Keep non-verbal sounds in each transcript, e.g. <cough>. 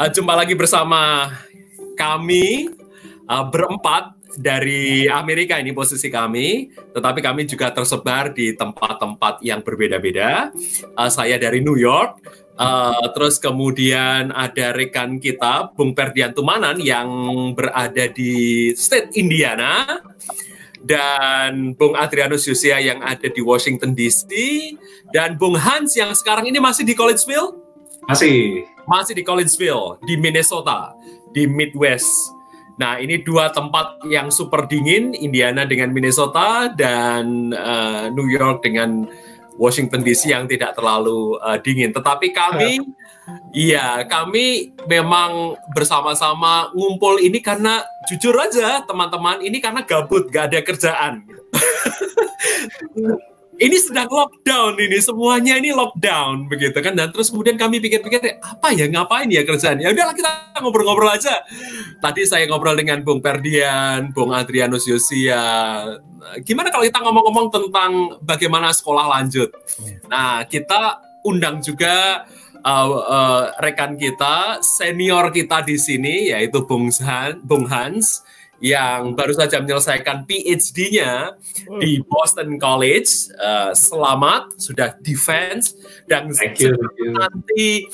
Uh, jumpa lagi bersama kami uh, berempat dari Amerika ini posisi kami, tetapi kami juga tersebar di tempat-tempat yang berbeda-beda. Uh, saya dari New York, uh, terus kemudian ada rekan kita Bung Perdian Tumanan yang berada di State Indiana dan Bung Adrianus Yusia yang ada di Washington DC dan Bung Hans yang sekarang ini masih di Collegeville. Masih. Masih di Collegeville di Minnesota di Midwest. Nah, ini dua tempat yang super dingin, Indiana dengan Minnesota dan uh, New York dengan Washington DC yang tidak terlalu uh, dingin. Tetapi kami, <laughs> iya, kami memang bersama-sama ngumpul ini karena jujur aja teman-teman, ini karena gabut, gak ada kerjaan. <laughs> ini sedang lockdown ini semuanya ini lockdown begitu kan? Dan terus kemudian kami pikir-pikir apa ya ngapain ya kerjaan ya? Udahlah kita ngobrol-ngobrol aja. Tadi saya ngobrol dengan Bung Perdian Bung Adrianus Yosia. Gimana kalau kita ngomong-ngomong tentang bagaimana sekolah lanjut? Nah kita undang juga uh, uh, rekan kita senior kita di sini yaitu Bung Han, Bung Hans yang baru saja menyelesaikan PhD-nya di Boston College. Uh, selamat sudah defense dan thank you, thank you. nanti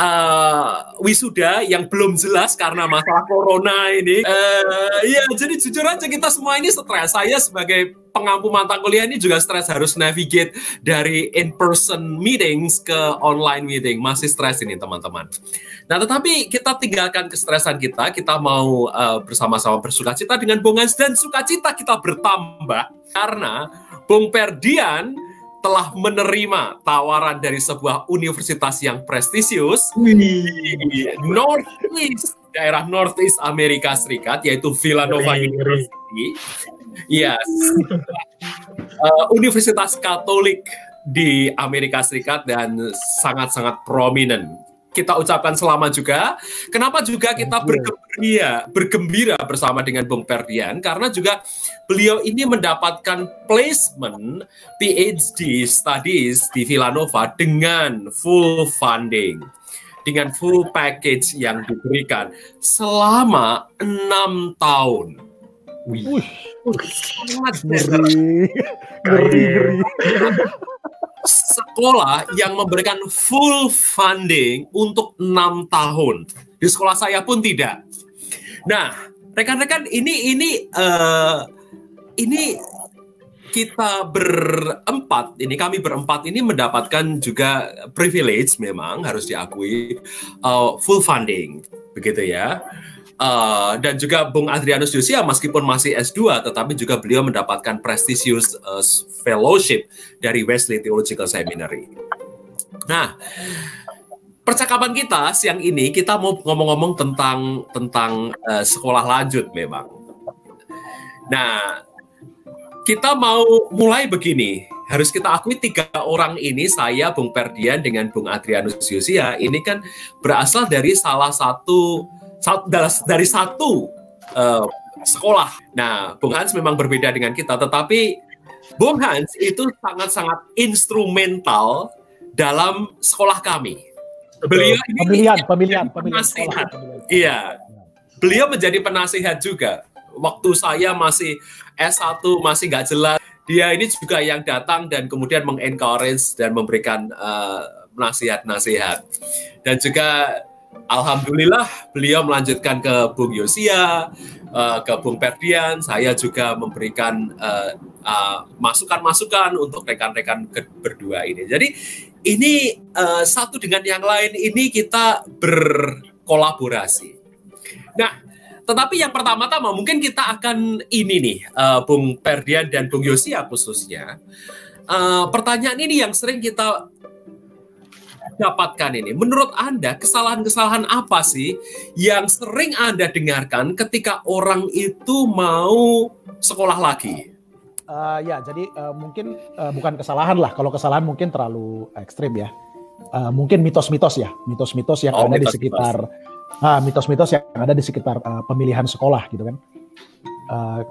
uh, wisuda yang belum jelas karena masalah corona ini. Uh, ya, jadi jujur aja kita semua ini stres. Saya sebagai pengampu mata kuliah ini juga stres harus navigate dari in-person meetings ke online meeting. Masih stres ini teman-teman. Nah, tetapi kita tinggalkan kestresan kita, kita mau uh, bersama-sama bersuka cita dengan Bung Hans dan sukacita kita bertambah karena Bung Perdian telah menerima tawaran dari sebuah universitas yang prestisius di Northeast daerah Northeast Amerika Serikat yaitu Villanova University. Yes. uh, Universitas Katolik di Amerika Serikat dan sangat-sangat prominent kita ucapkan selamat juga. Kenapa juga kita bergembira, bergembira bersama dengan Bung Perdian karena juga beliau ini mendapatkan placement PhD studies di Villanova dengan full funding, dengan full package yang diberikan selama enam tahun. Wih, sangat ngeri, ngeri, ngeri sekolah yang memberikan full funding untuk enam tahun. Di sekolah saya pun tidak. Nah, rekan-rekan ini ini uh, ini kita berempat ini kami berempat ini mendapatkan juga privilege memang harus diakui uh, full funding begitu ya Uh, dan juga Bung Adrianus Yosia meskipun masih S2 tetapi juga beliau mendapatkan prestisius uh, fellowship dari Wesley Theological Seminary. Nah, percakapan kita siang ini kita mau ngomong-ngomong tentang tentang uh, sekolah lanjut memang. Nah, kita mau mulai begini. Harus kita akui tiga orang ini, saya, Bung Perdian, dengan Bung Adrianus Yosia, ini kan berasal dari salah satu dari satu uh, sekolah. Nah, Bung Hans memang berbeda dengan kita, tetapi Bung Hans itu sangat-sangat instrumental dalam sekolah kami. Beliau ini pemilihan, pemilihan, pemilihan penasihat. Iya. Beliau menjadi penasihat juga. Waktu saya masih S1 masih nggak jelas, dia ini juga yang datang dan kemudian mengencourage dan memberikan uh, nasihat-nasihat. Dan juga Alhamdulillah beliau melanjutkan ke Bung Yosia, uh, ke Bung Perdian. Saya juga memberikan uh, uh, masukan-masukan untuk rekan-rekan berdua ini. Jadi ini satu dengan yang lain ini kita berkolaborasi. Nah, tetapi yang pertama-tama mungkin kita akan ini nih, Bung Perdian dan Bung Yosia khususnya. Pertanyaan ini yang sering kita dapatkan ini? Menurut Anda, kesalahan-kesalahan apa sih yang sering Anda dengarkan ketika orang itu mau sekolah lagi? Uh, ya, jadi uh, mungkin uh, bukan kesalahan lah. Kalau kesalahan mungkin terlalu ekstrim ya. Uh, mungkin mitos-mitos ya, mitos-mitos yang oh, ada mitos, di sekitar uh, mitos-mitos yang ada di sekitar uh, pemilihan sekolah gitu kan. Uh,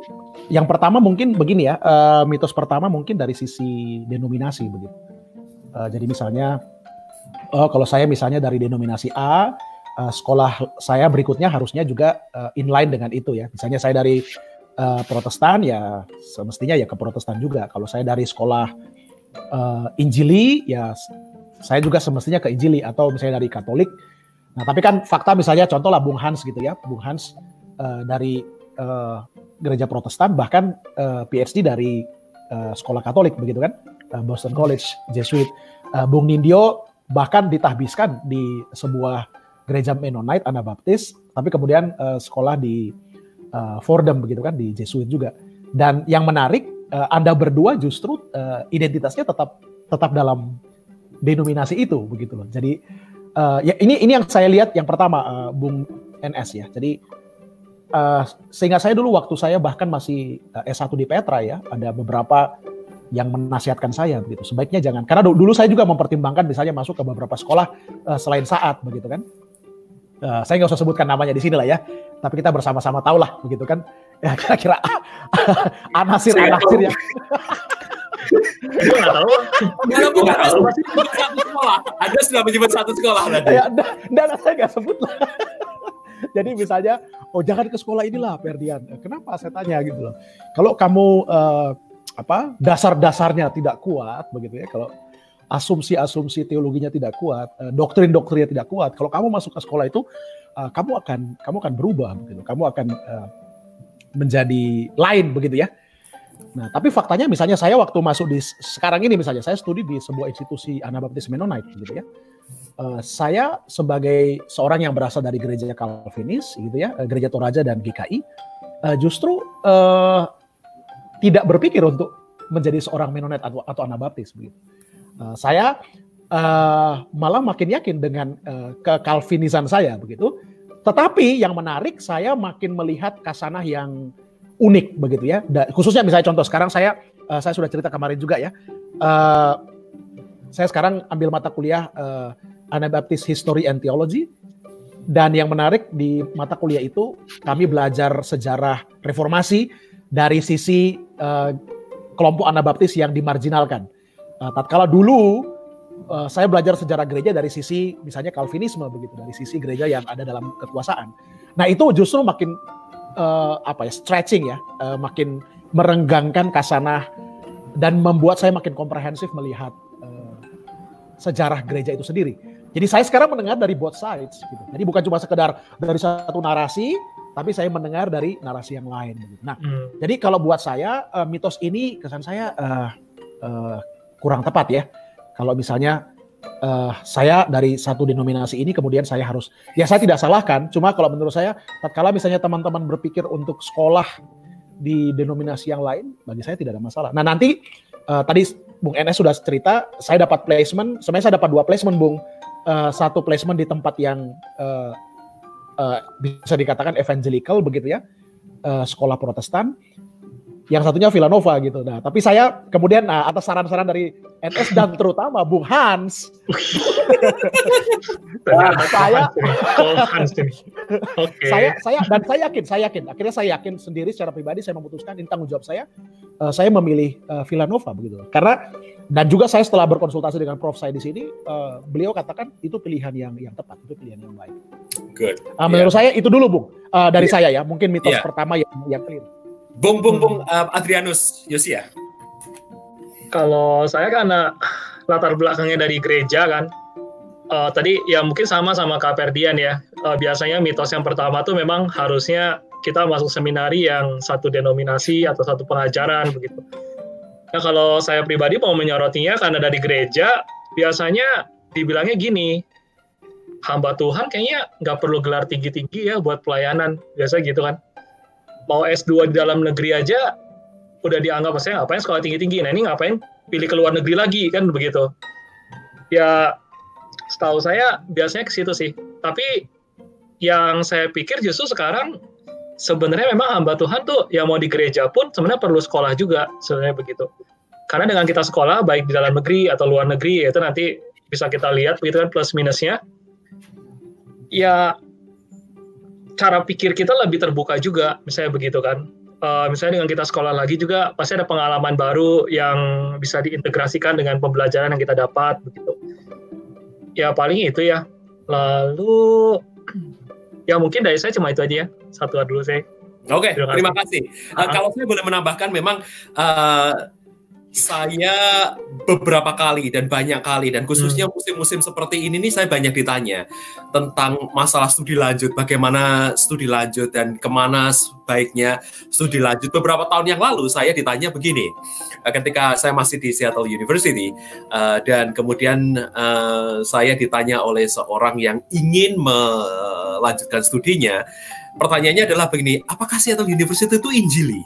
yang pertama mungkin begini ya, uh, mitos pertama mungkin dari sisi denominasi begitu. Uh, jadi misalnya oh kalau saya misalnya dari denominasi A, uh, sekolah saya berikutnya harusnya juga uh, inline dengan itu ya. Misalnya saya dari uh, Protestan ya semestinya ya ke Protestan juga. Kalau saya dari sekolah uh, Injili ya saya juga semestinya ke Injili atau misalnya dari Katolik. Nah tapi kan fakta misalnya contoh lah Bung Hans gitu ya, Bung Hans uh, dari uh, gereja Protestan bahkan uh, PhD dari uh, sekolah Katolik begitu kan, Boston College Jesuit. Uh, Bung Nindyo bahkan ditahbiskan di sebuah gereja Mennonite Anabaptis, tapi kemudian uh, sekolah di uh, Fordham begitu kan di Jesuit juga. Dan yang menarik uh, Anda berdua justru uh, identitasnya tetap tetap dalam denominasi itu begitu loh. Jadi uh, ya ini ini yang saya lihat yang pertama uh, Bung NS ya. Jadi uh, sehingga saya dulu waktu saya bahkan masih uh, S1 di Petra ya, ada beberapa yang menasihatkan saya begitu. Sebaiknya jangan karena dulu saya juga mempertimbangkan misalnya masuk ke beberapa sekolah uh, selain saat begitu kan. Uh, saya nggak usah sebutkan namanya di sini lah ya, tapi kita bersama-sama tahu lah begitu kan. <laughs> Ya kira-kira anasir-anasir yang Gue nggak tahu. Kalau bukan satu sekolah, ada sudah menyebut satu sekolah tadi. Ya, dan saya nggak sebut lah. <laughs> Jadi misalnya, oh jangan ke sekolah inilah, Ferdian. Kenapa saya tanya gitu loh. Kalau kamu uh, apa dasar-dasarnya tidak kuat begitu ya. Kalau asumsi-asumsi teologinya tidak kuat uh, doktrin-doktrinnya tidak kuat kalau kamu masuk ke sekolah itu uh, kamu akan kamu akan berubah begitu. Kamu akan uh, menjadi lain begitu ya. Nah tapi faktanya misalnya saya waktu masuk di sekarang ini misalnya saya studi di sebuah institusi Anabaptis Mennonite gitu ya. Saya sebagai seorang yang berasal dari gereja Calvinis gitu ya gereja Toraja dan GKI justru tidak berpikir untuk menjadi seorang Mennonite atau, atau Anabaptis begitu. Uh, saya uh, malah makin yakin dengan uh, kekalvinisan saya begitu. Tetapi yang menarik saya makin melihat kasanah yang unik begitu ya. Da, khususnya misalnya contoh sekarang saya uh, saya sudah cerita kemarin juga ya. Uh, saya sekarang ambil mata kuliah uh, Anabaptist History and Theology dan yang menarik di mata kuliah itu kami belajar sejarah reformasi dari sisi uh, kelompok Anabaptis yang dimarginalkan. Uh, tatkala dulu uh, saya belajar sejarah gereja dari sisi misalnya Calvinisme begitu, dari sisi gereja yang ada dalam kekuasaan. Nah itu justru makin uh, apa ya stretching ya, uh, makin merenggangkan kasanah dan membuat saya makin komprehensif melihat sejarah gereja itu sendiri. Jadi saya sekarang mendengar dari both sides gitu. Jadi bukan cuma sekedar dari satu narasi, tapi saya mendengar dari narasi yang lain. Nah, hmm. jadi kalau buat saya uh, mitos ini kesan saya uh, uh, kurang tepat ya. Kalau misalnya uh, saya dari satu denominasi ini kemudian saya harus, ya saya tidak salahkan. Cuma kalau menurut saya, tatkala misalnya teman-teman berpikir untuk sekolah di denominasi yang lain, bagi saya tidak ada masalah. Nah nanti uh, tadi Bung NS sudah cerita, saya dapat placement, sebenarnya saya dapat dua placement Bung. Uh, satu placement di tempat yang uh, uh, bisa dikatakan evangelical begitu ya, uh, sekolah Protestan. Yang satunya Villanova gitu. Nah, tapi saya kemudian nah, atas saran-saran dari NS dan terutama Bung Hans, <laughs> nah, saya, <laughs> okay. saya, saya dan saya yakin, saya yakin. Akhirnya saya yakin sendiri secara pribadi saya memutuskan ini tanggung jawab saya. Uh, saya memilih uh, Villanova begitu. Karena dan juga saya setelah berkonsultasi dengan Prof saya di sini, uh, beliau katakan itu pilihan yang yang tepat, itu pilihan yang baik. Good. Uh, menurut yeah. saya itu dulu, Bung. Uh, dari yeah. saya ya, mungkin mitos yeah. pertama yang yang clear. Bung, Bung, Bung uh, Adrianus Yosia. Kalau saya karena latar belakangnya dari gereja kan, uh, tadi ya mungkin sama sama Kak Perdian ya. Uh, biasanya mitos yang pertama tuh memang harusnya kita masuk seminari yang satu denominasi atau satu pengajaran begitu Nah kalau saya pribadi mau menyorotinya karena dari gereja biasanya dibilangnya gini, hamba Tuhan kayaknya nggak perlu gelar tinggi-tinggi ya buat pelayanan biasa gitu kan. Mau S2 di dalam negeri aja udah dianggap saya ngapain sekolah tinggi-tinggi. Nah ini ngapain pilih ke luar negeri lagi kan begitu. Ya setahu saya biasanya ke situ sih. Tapi yang saya pikir justru sekarang sebenarnya memang hamba Tuhan tuh yang mau di gereja pun sebenarnya perlu sekolah juga sebenarnya begitu. Karena dengan kita sekolah baik di dalam negeri atau luar negeri itu nanti bisa kita lihat begitu kan plus minusnya. Ya cara pikir kita lebih terbuka juga misalnya begitu kan. Uh, misalnya dengan kita sekolah lagi juga pasti ada pengalaman baru yang bisa diintegrasikan dengan pembelajaran yang kita dapat begitu. Ya paling itu ya. Lalu <clears throat> ya mungkin dari saya cuma itu aja ya. Satu dulu saya. Oke, okay, terima kasih. Uh, kalau saya boleh menambahkan, memang uh, saya beberapa kali dan banyak kali dan khususnya hmm. musim-musim seperti ini nih saya banyak ditanya tentang masalah studi lanjut, bagaimana studi lanjut dan ke mana sebaiknya studi lanjut. Beberapa tahun yang lalu saya ditanya begini, eh, ketika saya masih di Seattle University uh, dan kemudian uh, saya ditanya oleh seorang yang ingin melanjutkan studinya, pertanyaannya adalah begini, apakah Seattle University itu Injili?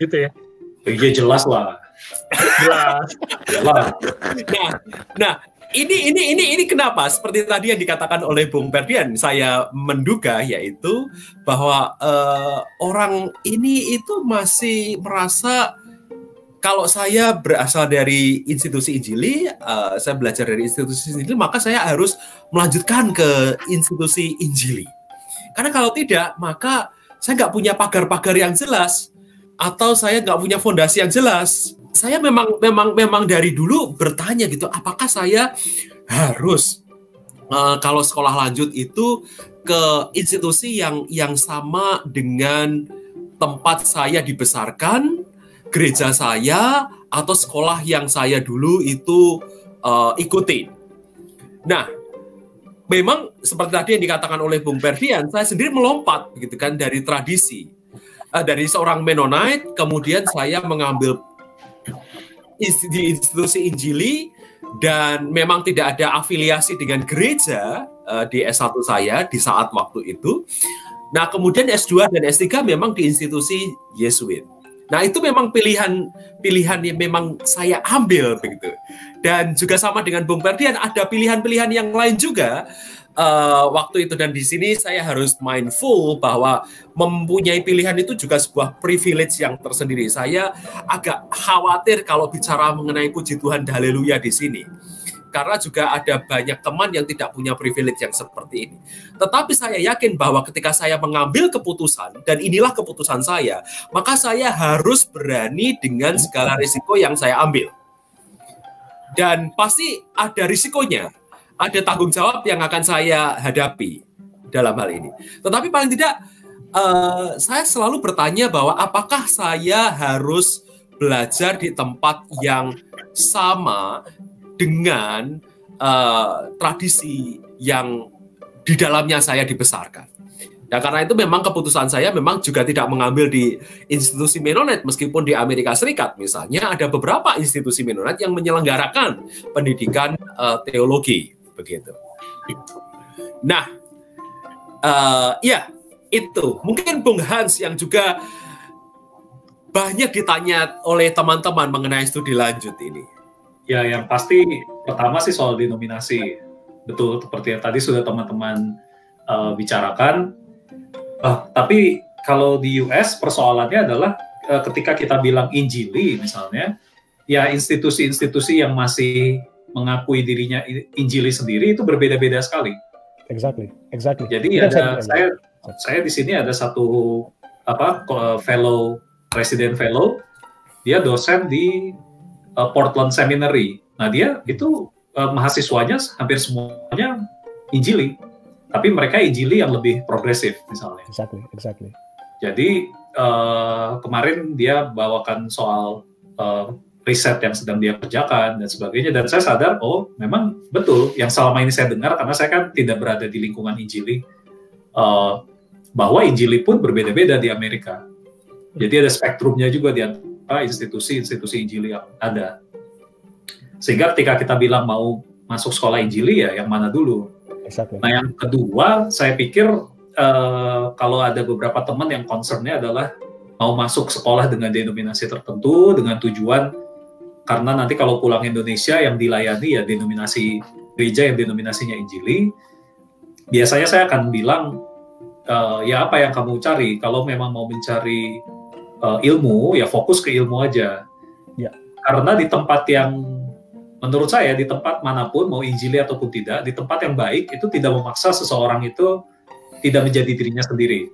Gitu ya. Iya jelas lah. Jelas. jelas. Nah, nah ini ini ini ini kenapa seperti tadi yang dikatakan oleh Bung Ferdian saya menduga yaitu bahwa uh, orang ini itu masih merasa kalau saya berasal dari institusi Injili, uh, saya belajar dari institusi Injili, maka saya harus melanjutkan ke institusi Injili. Karena kalau tidak, maka saya nggak punya pagar-pagar yang jelas atau saya nggak punya fondasi yang jelas. Saya memang memang memang dari dulu bertanya gitu, apakah saya harus uh, kalau sekolah lanjut itu ke institusi yang yang sama dengan tempat saya dibesarkan, gereja saya atau sekolah yang saya dulu itu uh, ikuti. Nah, memang seperti tadi yang dikatakan oleh Bung Ferdian, saya sendiri melompat gitu kan dari tradisi uh, dari seorang Mennonite, kemudian saya mengambil di institusi Injili dan memang tidak ada afiliasi dengan gereja uh, di S1 saya di saat waktu itu. Nah, kemudian S2 dan S3 memang di institusi Yesuit. Nah, itu memang pilihan pilihan yang memang saya ambil begitu. Dan juga sama dengan Bung Ferdian ada pilihan-pilihan yang lain juga uh, waktu itu dan di sini saya harus mindful bahwa mempunyai pilihan itu juga sebuah privilege yang tersendiri. Saya agak khawatir kalau bicara mengenai puji Tuhan haleluya di sini. Karena juga ada banyak teman yang tidak punya privilege yang seperti ini. Tetapi saya yakin bahwa ketika saya mengambil keputusan, dan inilah keputusan saya, maka saya harus berani dengan segala risiko yang saya ambil. Dan pasti ada risikonya ada tanggung jawab yang akan saya hadapi dalam hal ini. Tetapi paling tidak uh, saya selalu bertanya bahwa apakah saya harus belajar di tempat yang sama dengan uh, tradisi yang di dalamnya saya dibesarkan. Ya karena itu memang keputusan saya memang juga tidak mengambil di institusi Mennonite meskipun di Amerika Serikat misalnya ada beberapa institusi Mennonite yang menyelenggarakan pendidikan uh, teologi begitu. Nah, uh, ya itu mungkin Bung Hans yang juga banyak ditanya oleh teman-teman mengenai studi lanjut ini. Ya, yang pasti pertama sih soal denominasi. Betul, seperti yang tadi sudah teman-teman uh, bicarakan. Uh, tapi kalau di US persoalannya adalah uh, ketika kita bilang Injili misalnya, ya institusi-institusi yang masih mengakui dirinya Injili sendiri itu berbeda-beda sekali. Exactly, exactly. Jadi ada saya saya di sini ada satu apa fellow resident fellow, dia dosen di uh, Portland Seminary. Nah dia itu uh, mahasiswanya hampir semuanya Injili, tapi mereka Injili yang lebih progresif misalnya. Exactly, exactly. Jadi uh, kemarin dia bawakan soal uh, riset yang sedang dia kerjakan dan sebagainya. Dan saya sadar oh memang betul yang selama ini saya dengar karena saya kan tidak berada di lingkungan Injili uh, bahwa Injili pun berbeda-beda di Amerika. Jadi ada spektrumnya juga di antara institusi-institusi Injili yang ada. Sehingga ketika kita bilang mau masuk sekolah Injili ya yang mana dulu? Exactly. nah yang kedua saya pikir uh, kalau ada beberapa teman yang concernnya adalah mau masuk sekolah dengan denominasi tertentu dengan tujuan karena nanti kalau pulang Indonesia yang dilayani ya denominasi gereja yang denominasinya Injili biasanya saya akan bilang uh, ya apa yang kamu cari. Kalau memang mau mencari uh, ilmu ya fokus ke ilmu aja. Ya. karena di tempat yang menurut saya di tempat mana pun mau Injili ataupun tidak di tempat yang baik itu tidak memaksa seseorang itu tidak menjadi dirinya sendiri.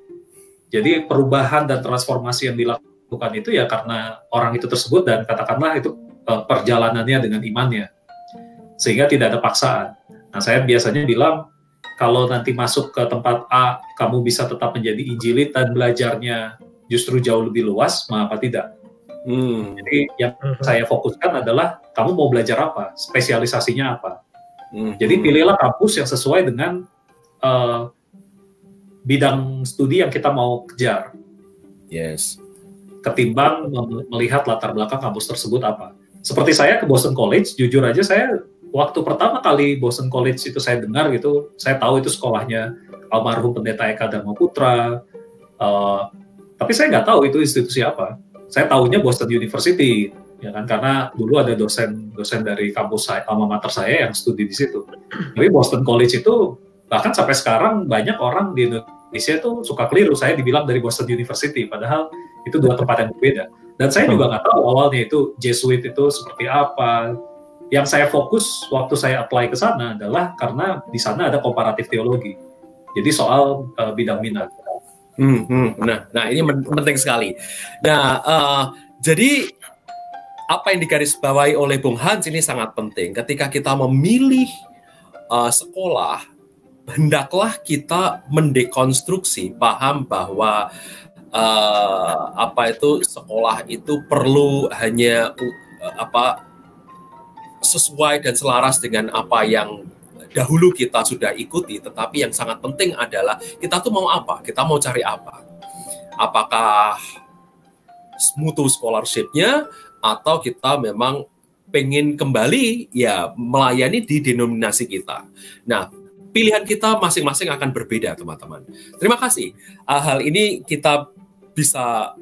Jadi perubahan dan transformasi yang dilakukan itu ya karena orang itu tersebut dan katakanlah itu uh, perjalanannya dengan imannya sehingga tidak ada paksaan. Nah saya biasanya bilang kalau nanti masuk ke tempat A, kamu bisa tetap menjadi injilit dan belajarnya justru jauh lebih luas, mengapa tidak? Hmm. Jadi yang hmm. saya fokuskan adalah kamu mau belajar apa, spesialisasinya apa. Hmm. Jadi pilihlah kampus yang sesuai dengan uh, bidang studi yang kita mau kejar. Yes. Ketimbang melihat latar belakang kampus tersebut apa. Seperti saya ke Boston College, jujur aja saya waktu pertama kali Boston College itu saya dengar gitu, saya tahu itu sekolahnya almarhum pendeta Eka Dharma Putra. Uh, tapi saya nggak tahu itu institusi apa. Saya tahunya Boston University ya kan? Karena dulu ada dosen dosen dari kampus saya alma mater saya yang studi di situ. Tapi Boston College itu bahkan sampai sekarang banyak orang di Indonesia itu suka keliru. Saya dibilang dari Boston University padahal itu dua tempat yang berbeda dan saya juga nggak tahu awalnya itu Jesuit itu seperti apa. Yang saya fokus waktu saya apply ke sana adalah karena di sana ada komparatif teologi. Jadi soal uh, bidang minat. Hmm, hmm, nah, nah ini penting sekali. Nah, uh, jadi apa yang digarisbawahi oleh Bung Hans ini sangat penting. Ketika kita memilih uh, sekolah, hendaklah kita mendekonstruksi paham bahwa uh, apa itu sekolah itu perlu hanya uh, apa sesuai dan selaras dengan apa yang dahulu kita sudah ikuti, tetapi yang sangat penting adalah kita tuh mau apa, kita mau cari apa. Apakah mutu scholarship-nya atau kita memang pengen kembali ya melayani di denominasi kita. Nah, pilihan kita masing-masing akan berbeda, teman-teman. Terima kasih. Hal ini kita bisa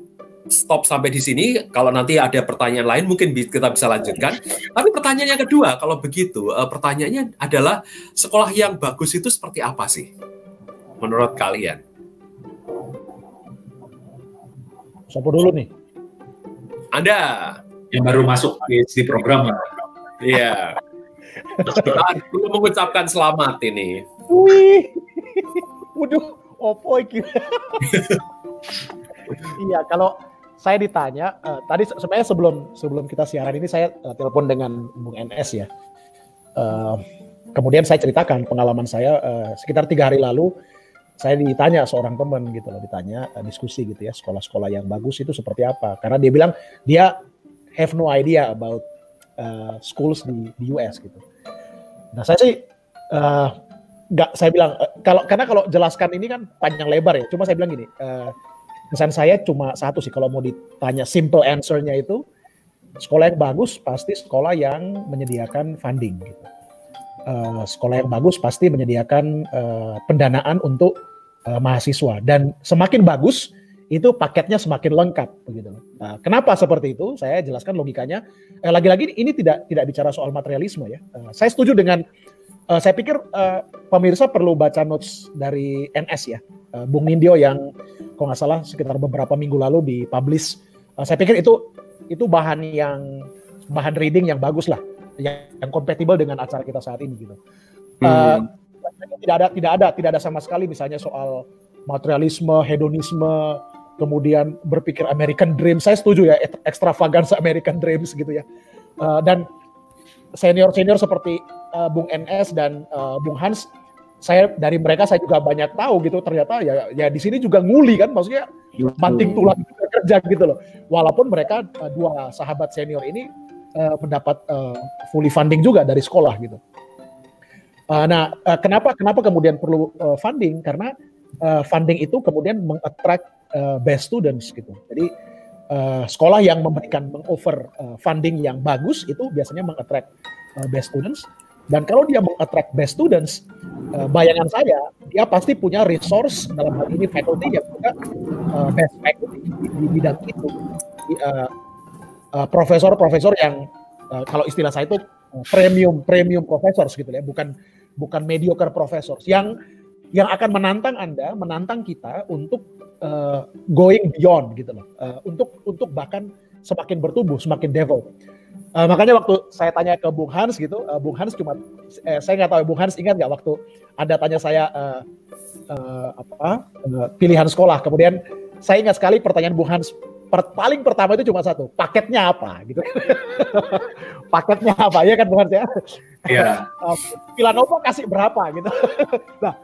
stop sampai di sini. Kalau nanti ada pertanyaan lain mungkin kita bisa lanjutkan. Tapi pertanyaan yang kedua, kalau begitu, uh, pertanyaannya adalah sekolah yang bagus itu seperti apa sih menurut kalian? Siapa dulu nih? Anda yang baru masuk di program. Iya. kita belum mengucapkan selamat ini. Wih, waduh, opo kira. <laughs> iya, kalau saya ditanya uh, tadi sebenarnya sebelum sebelum kita siaran ini saya uh, telepon dengan Bung NS ya. Uh, kemudian saya ceritakan pengalaman saya uh, sekitar tiga hari lalu saya ditanya seorang teman gitu loh ditanya uh, diskusi gitu ya sekolah-sekolah yang bagus itu seperti apa karena dia bilang dia have no idea about uh, schools di, di US gitu. Nah saya sih uh, saya bilang uh, kalau karena kalau jelaskan ini kan panjang lebar ya cuma saya bilang gini. Uh, pesan saya cuma satu sih kalau mau ditanya simple answernya itu sekolah yang bagus pasti sekolah yang menyediakan funding gitu. Uh, sekolah yang bagus pasti menyediakan uh, pendanaan untuk uh, mahasiswa dan semakin bagus itu paketnya semakin lengkap begitu. Nah, kenapa seperti itu? Saya jelaskan logikanya. lagi-lagi ini tidak tidak bicara soal materialisme ya. Uh, saya setuju dengan uh, saya pikir uh, pemirsa perlu baca notes dari NS ya, uh, Bung Nindyo yang kalau nggak salah sekitar beberapa minggu lalu dipublish. Uh, saya pikir itu itu bahan yang bahan reading yang bagus lah, yang, yang kompatibel dengan acara kita saat ini gitu. Hmm. Uh, tidak ada tidak ada tidak ada sama sekali misalnya soal materialisme, hedonisme, kemudian berpikir American Dream. Saya setuju ya ekstravaganza American Dreams gitu ya. Uh, dan senior-senior seperti uh, Bung NS dan uh, Bung Hans saya dari mereka saya juga banyak tahu gitu. Ternyata ya ya di sini juga nguli kan maksudnya banting tulang kerja gitu loh. Walaupun mereka uh, dua sahabat senior ini uh, mendapat uh, fully funding juga dari sekolah gitu. Uh, nah uh, kenapa kenapa kemudian perlu uh, funding? Karena uh, funding itu kemudian mengattract uh, best students gitu. Jadi uh, sekolah yang memberikan mengoffer uh, funding yang bagus itu biasanya mengattract uh, best students dan kalau dia mengattract best students, uh, bayangan saya dia pasti punya resource dalam hal ini faculty yang juga uh, best faculty di, bidang itu. Uh, profesor-profesor yang kalau istilah saya itu premium premium professors gitu ya, bukan bukan mediocre professors yang yang akan menantang Anda, menantang kita untuk uh, going beyond gitu loh. Uh, untuk untuk bahkan semakin bertumbuh, semakin develop. Uh, makanya waktu saya tanya ke Bung Hans gitu, uh, Bung Hans cuma, eh, saya nggak tahu Bung Hans ingat nggak waktu ada tanya saya uh, uh, apa uh, pilihan sekolah. Kemudian saya ingat sekali pertanyaan Bung Hans per, paling pertama itu cuma satu, paketnya apa gitu. <laughs> paketnya apa ya kan bukan saya? Iya. <laughs> Uh, Villanova kasih berapa gitu. <laughs> nah,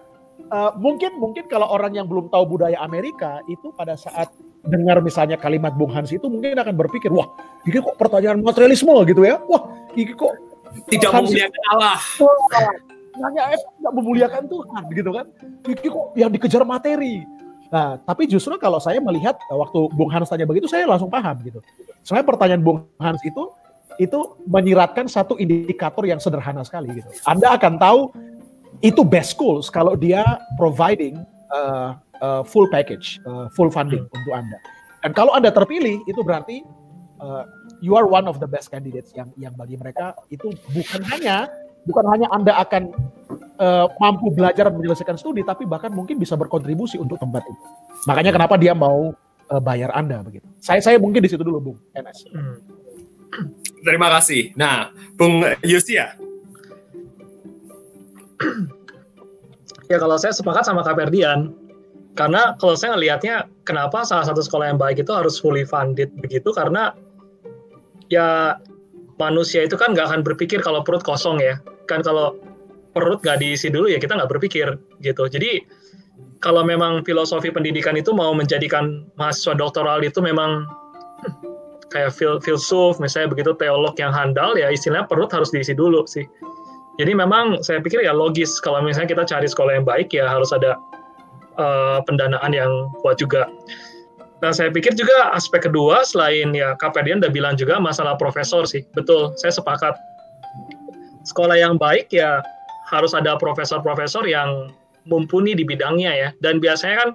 uh, mungkin mungkin kalau orang yang belum tahu budaya Amerika itu pada saat dengar misalnya kalimat Bung Hans itu mungkin akan berpikir, wah, ini kok pertanyaan materialisme gitu ya. Wah, ini kok tidak memuliakan Allah. Nanya tidak memuliakan Tuhan gitu kan. Ini kok yang dikejar materi Nah, tapi justru kalau saya melihat eh, waktu Bung Hans tanya begitu, saya langsung paham gitu. Soalnya pertanyaan Bung Hans itu itu menyiratkan satu indikator yang sederhana sekali gitu. Anda akan tahu itu best schools kalau dia providing uh, uh, full package, uh, full funding hmm. untuk Anda. Dan kalau Anda terpilih, itu berarti uh, you are one of the best candidates yang yang bagi mereka itu bukan hanya bukan hanya Anda akan uh, mampu belajar menyelesaikan studi, tapi bahkan mungkin bisa berkontribusi untuk tempat itu. Makanya kenapa dia mau uh, bayar Anda begitu. Saya saya mungkin di situ dulu, Bung NS. Hmm. <clears throat> Terima kasih. Nah, Bung Yusia. Ya kalau saya sepakat sama Kak Ferdian, karena kalau saya ngelihatnya kenapa salah satu sekolah yang baik itu harus fully funded begitu? Karena ya manusia itu kan nggak akan berpikir kalau perut kosong ya. Kan kalau perut nggak diisi dulu ya kita nggak berpikir gitu. Jadi kalau memang filosofi pendidikan itu mau menjadikan mahasiswa doktoral itu memang kayak fil filsuf misalnya begitu teolog yang handal ya istilahnya perut harus diisi dulu sih jadi memang saya pikir ya logis kalau misalnya kita cari sekolah yang baik ya harus ada uh, pendanaan yang kuat juga Nah, saya pikir juga aspek kedua selain ya Kapedian udah bilang juga masalah profesor sih. Betul, saya sepakat. Sekolah yang baik ya harus ada profesor-profesor yang mumpuni di bidangnya ya. Dan biasanya kan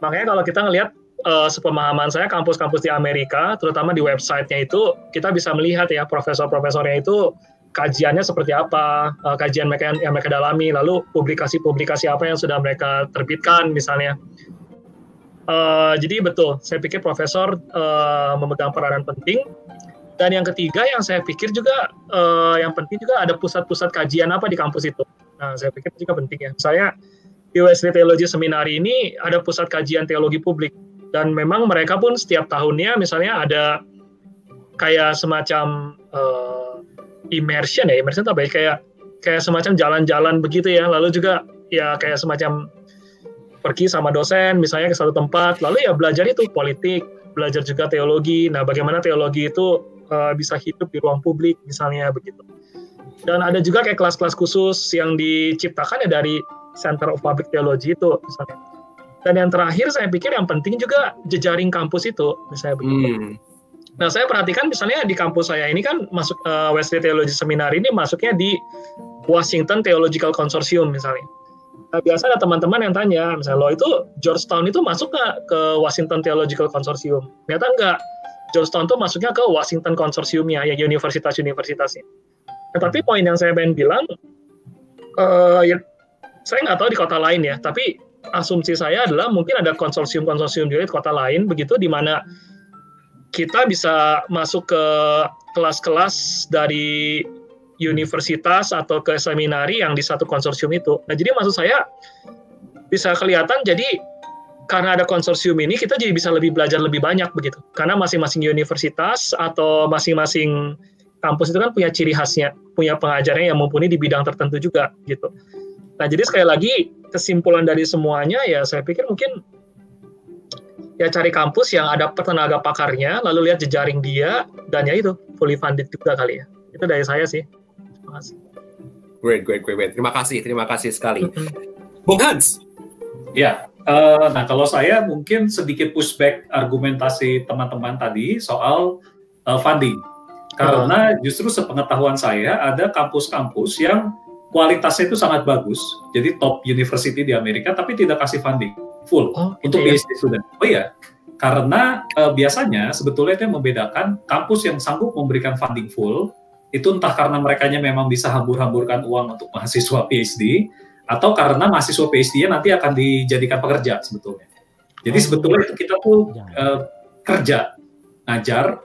makanya kalau kita ngelihat uh, sepemahaman saya kampus-kampus di Amerika, terutama di websitenya itu kita bisa melihat ya profesor-profesornya itu kajiannya seperti apa, uh, kajian mereka yang, yang mereka dalami, lalu publikasi-publikasi apa yang sudah mereka terbitkan misalnya. Uh, jadi betul, saya pikir profesor uh, memegang peranan penting. Dan yang ketiga yang saya pikir juga uh, yang penting juga ada pusat-pusat kajian apa di kampus itu. Nah, saya pikir juga penting ya. Saya di USD Theology Seminar ini ada pusat kajian teologi publik dan memang mereka pun setiap tahunnya misalnya ada kayak semacam uh, immersion ya, immersion apa ya? Kayak kayak semacam jalan-jalan begitu ya. Lalu juga ya kayak semacam pergi sama dosen misalnya ke satu tempat. Lalu ya belajar itu politik belajar juga teologi. Nah bagaimana teologi itu uh, bisa hidup di ruang publik misalnya begitu. Dan ada juga kayak kelas-kelas khusus yang diciptakan ya dari Center of Public Theology itu misalnya. Dan yang terakhir saya pikir yang penting juga jejaring kampus itu misalnya begitu. Hmm. Nah, saya perhatikan misalnya di kampus saya ini kan masuk uh, Wesley Theology Seminar ini masuknya di Washington Theological Consortium misalnya. Nah, biasa ada teman-teman yang tanya, misalnya lo itu Georgetown itu masuk nggak ke Washington Theological Consortium? Ternyata nggak. Georgetown itu masuknya ke Washington Consortiumnya, ya universitas-universitasnya. Nah, tapi poin yang saya pengen bilang, uh, ya, saya nggak tahu di kota lain ya, tapi asumsi saya adalah mungkin ada konsorsium-konsorsium juga di kota lain, begitu di mana kita bisa masuk ke kelas-kelas dari universitas atau ke seminari yang di satu konsorsium itu. Nah, jadi maksud saya bisa kelihatan jadi karena ada konsorsium ini kita jadi bisa lebih belajar lebih banyak begitu. Karena masing-masing universitas atau masing-masing kampus itu kan punya ciri khasnya, punya pengajarnya yang mumpuni di bidang tertentu juga gitu. Nah, jadi sekali lagi kesimpulan dari semuanya ya saya pikir mungkin ya cari kampus yang ada tenaga pakarnya, lalu lihat jejaring dia dan ya itu fully funded juga kali ya. Itu dari saya sih kasih. Great, great, great, great. Terima kasih, terima kasih sekali. Bung Hans. Ya, uh, nah kalau saya mungkin sedikit pushback argumentasi teman-teman tadi soal uh, funding. Karena justru sepengetahuan saya ada kampus-kampus yang kualitasnya itu sangat bagus, jadi top university di Amerika, tapi tidak kasih funding full oh, untuk iya. PhD student. Oh iya, karena uh, biasanya sebetulnya itu yang membedakan kampus yang sanggup memberikan funding full itu entah karena mereka memang bisa hambur-hamburkan uang untuk mahasiswa PhD atau karena mahasiswa PhD-nya nanti akan dijadikan pekerja sebetulnya. Jadi oh, sebetulnya itu kita tuh uh, kerja ngajar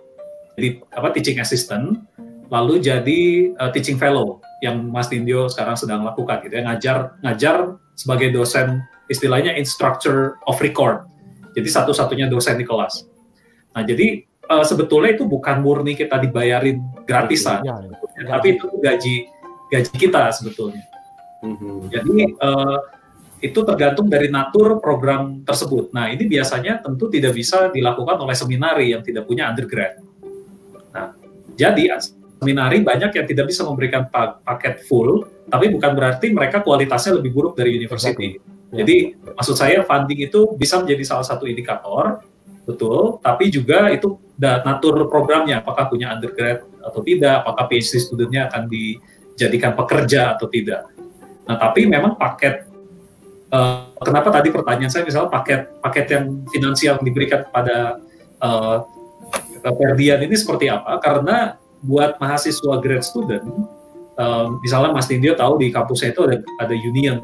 jadi apa teaching assistant lalu jadi uh, teaching fellow yang Mas Nindyo sekarang sedang lakukan gitu ya ngajar ngajar sebagai dosen istilahnya instructor of record. Jadi satu-satunya dosen di kelas. Nah, jadi uh, sebetulnya itu bukan murni kita dibayarin gratisan, ya, ya. tapi itu gaji gaji kita sebetulnya. Mm-hmm. Jadi uh, itu tergantung dari natur program tersebut. Nah, ini biasanya tentu tidak bisa dilakukan oleh seminari yang tidak punya undergrad. Nah, jadi seminari banyak yang tidak bisa memberikan paket full, tapi bukan berarti mereka kualitasnya lebih buruk dari university. Ya. Jadi maksud saya funding itu bisa menjadi salah satu indikator, betul, tapi juga itu natur programnya, apakah punya undergrad atau tidak, apakah PhD studentnya akan dijadikan pekerja atau tidak. Nah, tapi memang paket uh, kenapa tadi pertanyaan saya misalnya paket paket yang finansial diberikan kepada uh, ini seperti apa? Karena buat mahasiswa grad student, uh, misalnya Mas Nindyo tahu di kampusnya itu ada ada union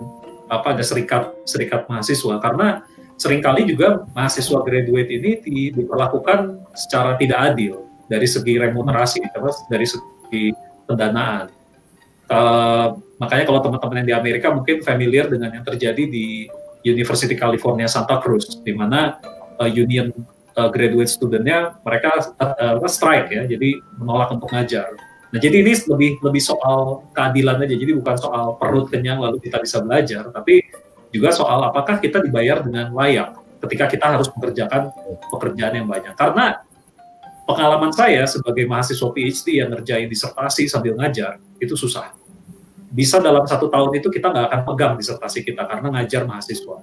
apa ada serikat serikat mahasiswa karena sering kali juga mahasiswa graduate ini di, diperlakukan secara tidak adil dari segi remunerasi terus dari segi pendanaan. Uh, makanya kalau teman-teman yang di Amerika mungkin familiar dengan yang terjadi di University California Santa Cruz, di mana uh, union uh, graduate studentnya mereka uh, strike ya, jadi menolak untuk ngajar. Nah jadi ini lebih lebih soal keadilan aja, jadi bukan soal perut kenyang lalu kita bisa belajar, tapi juga soal apakah kita dibayar dengan layak ketika kita harus mengerjakan pekerjaan yang banyak. Karena pengalaman saya sebagai mahasiswa PhD yang ngerjain disertasi sambil ngajar itu susah. Bisa dalam satu tahun itu kita nggak akan pegang disertasi kita karena ngajar mahasiswa.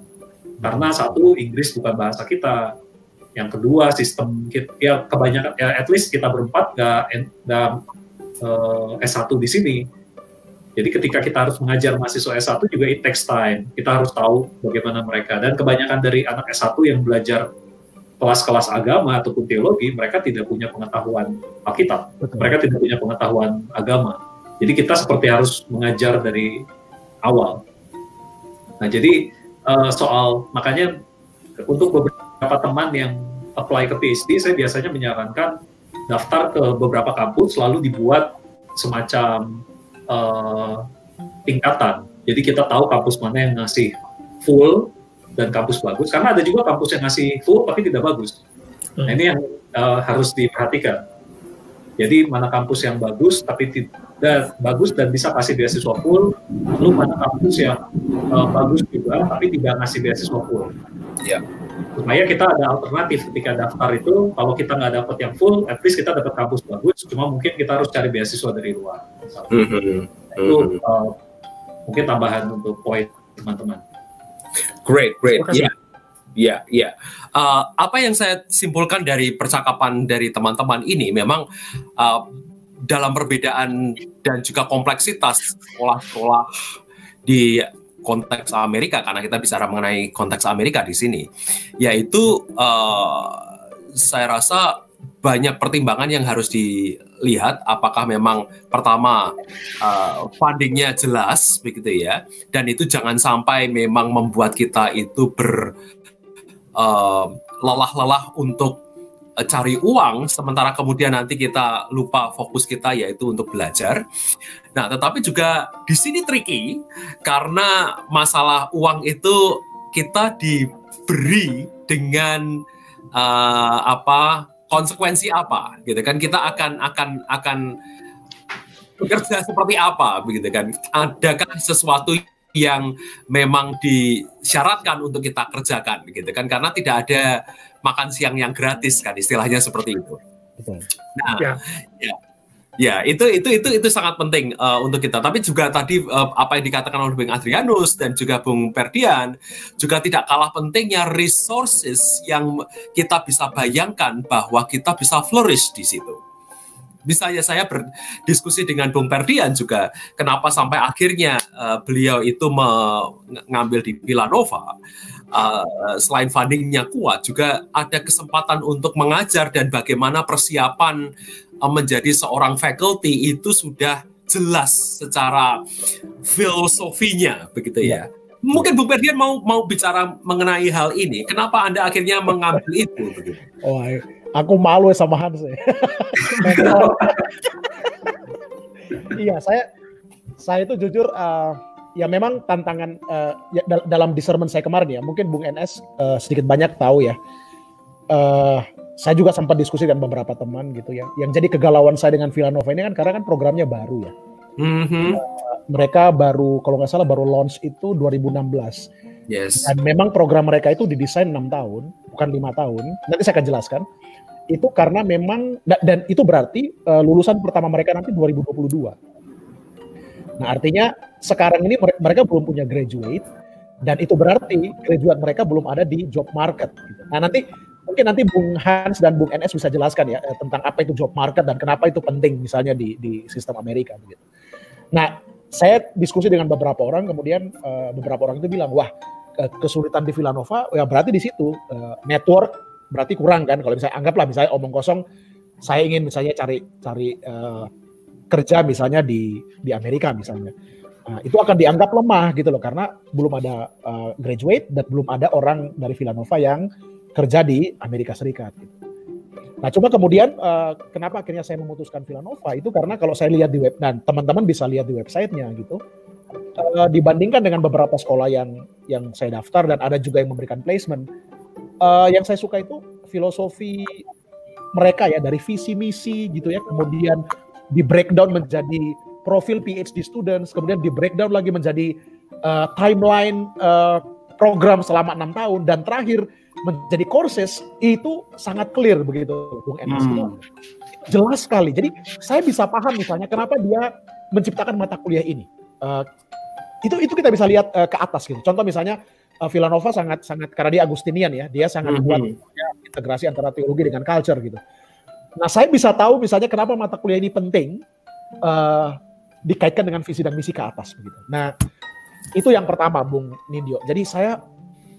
Karena satu Inggris bukan bahasa kita, yang kedua sistem kita, ya kebanyakan ya at least kita berempat nggak uh, S1 di sini. Jadi ketika kita harus mengajar mahasiswa S1 juga it takes time. Kita harus tahu bagaimana mereka. Dan kebanyakan dari anak S1 yang belajar kelas-kelas agama ataupun teologi, mereka tidak punya pengetahuan Alkitab, mereka tidak punya pengetahuan agama. Jadi kita seperti harus mengajar dari awal. Nah, jadi uh, soal makanya untuk beberapa teman yang apply ke PhD, saya biasanya menyarankan daftar ke beberapa kampus lalu dibuat semacam uh, tingkatan. Jadi kita tahu kampus mana yang ngasih full dan kampus bagus karena ada juga kampus yang ngasih full tapi tidak bagus. Nah, ini yang uh, harus diperhatikan. Jadi mana kampus yang bagus tapi tidak bagus dan bisa kasih beasiswa full, lalu mana kampus yang uh, bagus juga tapi tidak ngasih beasiswa full. Ya. Supaya kita ada alternatif ketika daftar itu, kalau kita nggak dapat yang full, at least kita dapat kampus bagus. Cuma mungkin kita harus cari beasiswa dari luar. Mm -hmm. Itu uh, mungkin tambahan untuk poin teman-teman. Great, great. Ya, ya, ya. apa yang saya simpulkan dari percakapan dari teman-teman ini memang uh, dalam perbedaan dan juga kompleksitas sekolah-sekolah di konteks Amerika karena kita bicara mengenai konteks Amerika di sini, yaitu uh, saya rasa banyak pertimbangan yang harus dilihat apakah memang pertama uh, fundingnya jelas begitu ya dan itu jangan sampai memang membuat kita itu ber uh, lelah-lelah untuk uh, cari uang sementara kemudian nanti kita lupa fokus kita yaitu untuk belajar. Nah, tetapi juga di sini tricky karena masalah uang itu kita diberi dengan uh, apa konsekuensi apa gitu kan? Kita akan akan akan bekerja seperti apa begitu kan? Adakah sesuatu yang memang disyaratkan untuk kita kerjakan gitu kan? Karena tidak ada makan siang yang gratis kan istilahnya seperti itu. Nah, ya. ya Ya, itu itu itu itu sangat penting uh, untuk kita. Tapi juga tadi uh, apa yang dikatakan oleh Bung Adrianus dan juga Bung Perdian juga tidak kalah pentingnya resources yang kita bisa bayangkan bahwa kita bisa flourish di situ. Bisa ya saya berdiskusi dengan Bung Perdian juga kenapa sampai akhirnya uh, beliau itu mengambil di Villanova. Uh, selain fundingnya kuat, juga ada kesempatan untuk mengajar dan bagaimana persiapan Eh, menjadi seorang faculty itu sudah jelas secara filosofinya begitu ya. ya. Mungkin Bu Ferdian mau mau bicara mengenai hal ini. Kenapa Anda akhirnya mengambil itu begitu? Oh, aku malu sama Hans. Ya. <laughs> iya, saya saya itu jujur uh, ya memang tantangan uh, ya, dalam discernment saya kemarin ya. Mungkin Bung NS uh, sedikit banyak tahu ya. Uh, saya juga sempat diskusi dengan beberapa teman gitu ya. Yang jadi kegalauan saya dengan Villanova ini kan karena kan programnya baru ya. Mm-hmm. Uh, mereka baru kalau nggak salah baru launch itu 2016. Yes. Dan memang program mereka itu didesain enam tahun, bukan lima tahun. Nanti saya akan jelaskan. Itu karena memang dan itu berarti uh, lulusan pertama mereka nanti 2022. Nah artinya sekarang ini mereka belum punya graduate dan itu berarti graduate mereka belum ada di job market. Gitu. Nah nanti mungkin nanti Bung Hans dan Bung NS bisa jelaskan ya eh, tentang apa itu job market dan kenapa itu penting misalnya di di sistem Amerika begitu. Nah, saya diskusi dengan beberapa orang kemudian uh, beberapa orang itu bilang, "Wah, kesulitan di Villanova ya berarti di situ uh, network berarti kurang kan kalau misalnya anggaplah misalnya omong kosong saya ingin misalnya cari cari uh, kerja misalnya di di Amerika misalnya. Nah, itu akan dianggap lemah gitu loh karena belum ada uh, graduate dan belum ada orang dari Villanova yang kerja di Amerika Serikat. Gitu. Nah, cuma kemudian uh, kenapa akhirnya saya memutuskan Villanova itu karena kalau saya lihat di web dan teman-teman bisa lihat di websitenya gitu, uh, dibandingkan dengan beberapa sekolah yang yang saya daftar dan ada juga yang memberikan placement, uh, yang saya suka itu filosofi mereka ya dari visi misi gitu ya, kemudian di breakdown menjadi profil PhD students, kemudian di breakdown lagi menjadi uh, timeline uh, program selama enam tahun dan terakhir menjadi courses itu sangat clear begitu Bung Enes. Hmm. jelas sekali. Jadi saya bisa paham misalnya kenapa dia menciptakan mata kuliah ini. Uh, itu itu kita bisa lihat uh, ke atas gitu. Contoh misalnya uh, Villanova sangat sangat karena dia Agustinian ya. Dia sangat hmm. buat ya, integrasi antara teologi dengan culture gitu nah saya bisa tahu misalnya kenapa mata kuliah ini penting uh, dikaitkan dengan visi dan misi ke atas begitu nah itu yang pertama Bung Nindyo jadi saya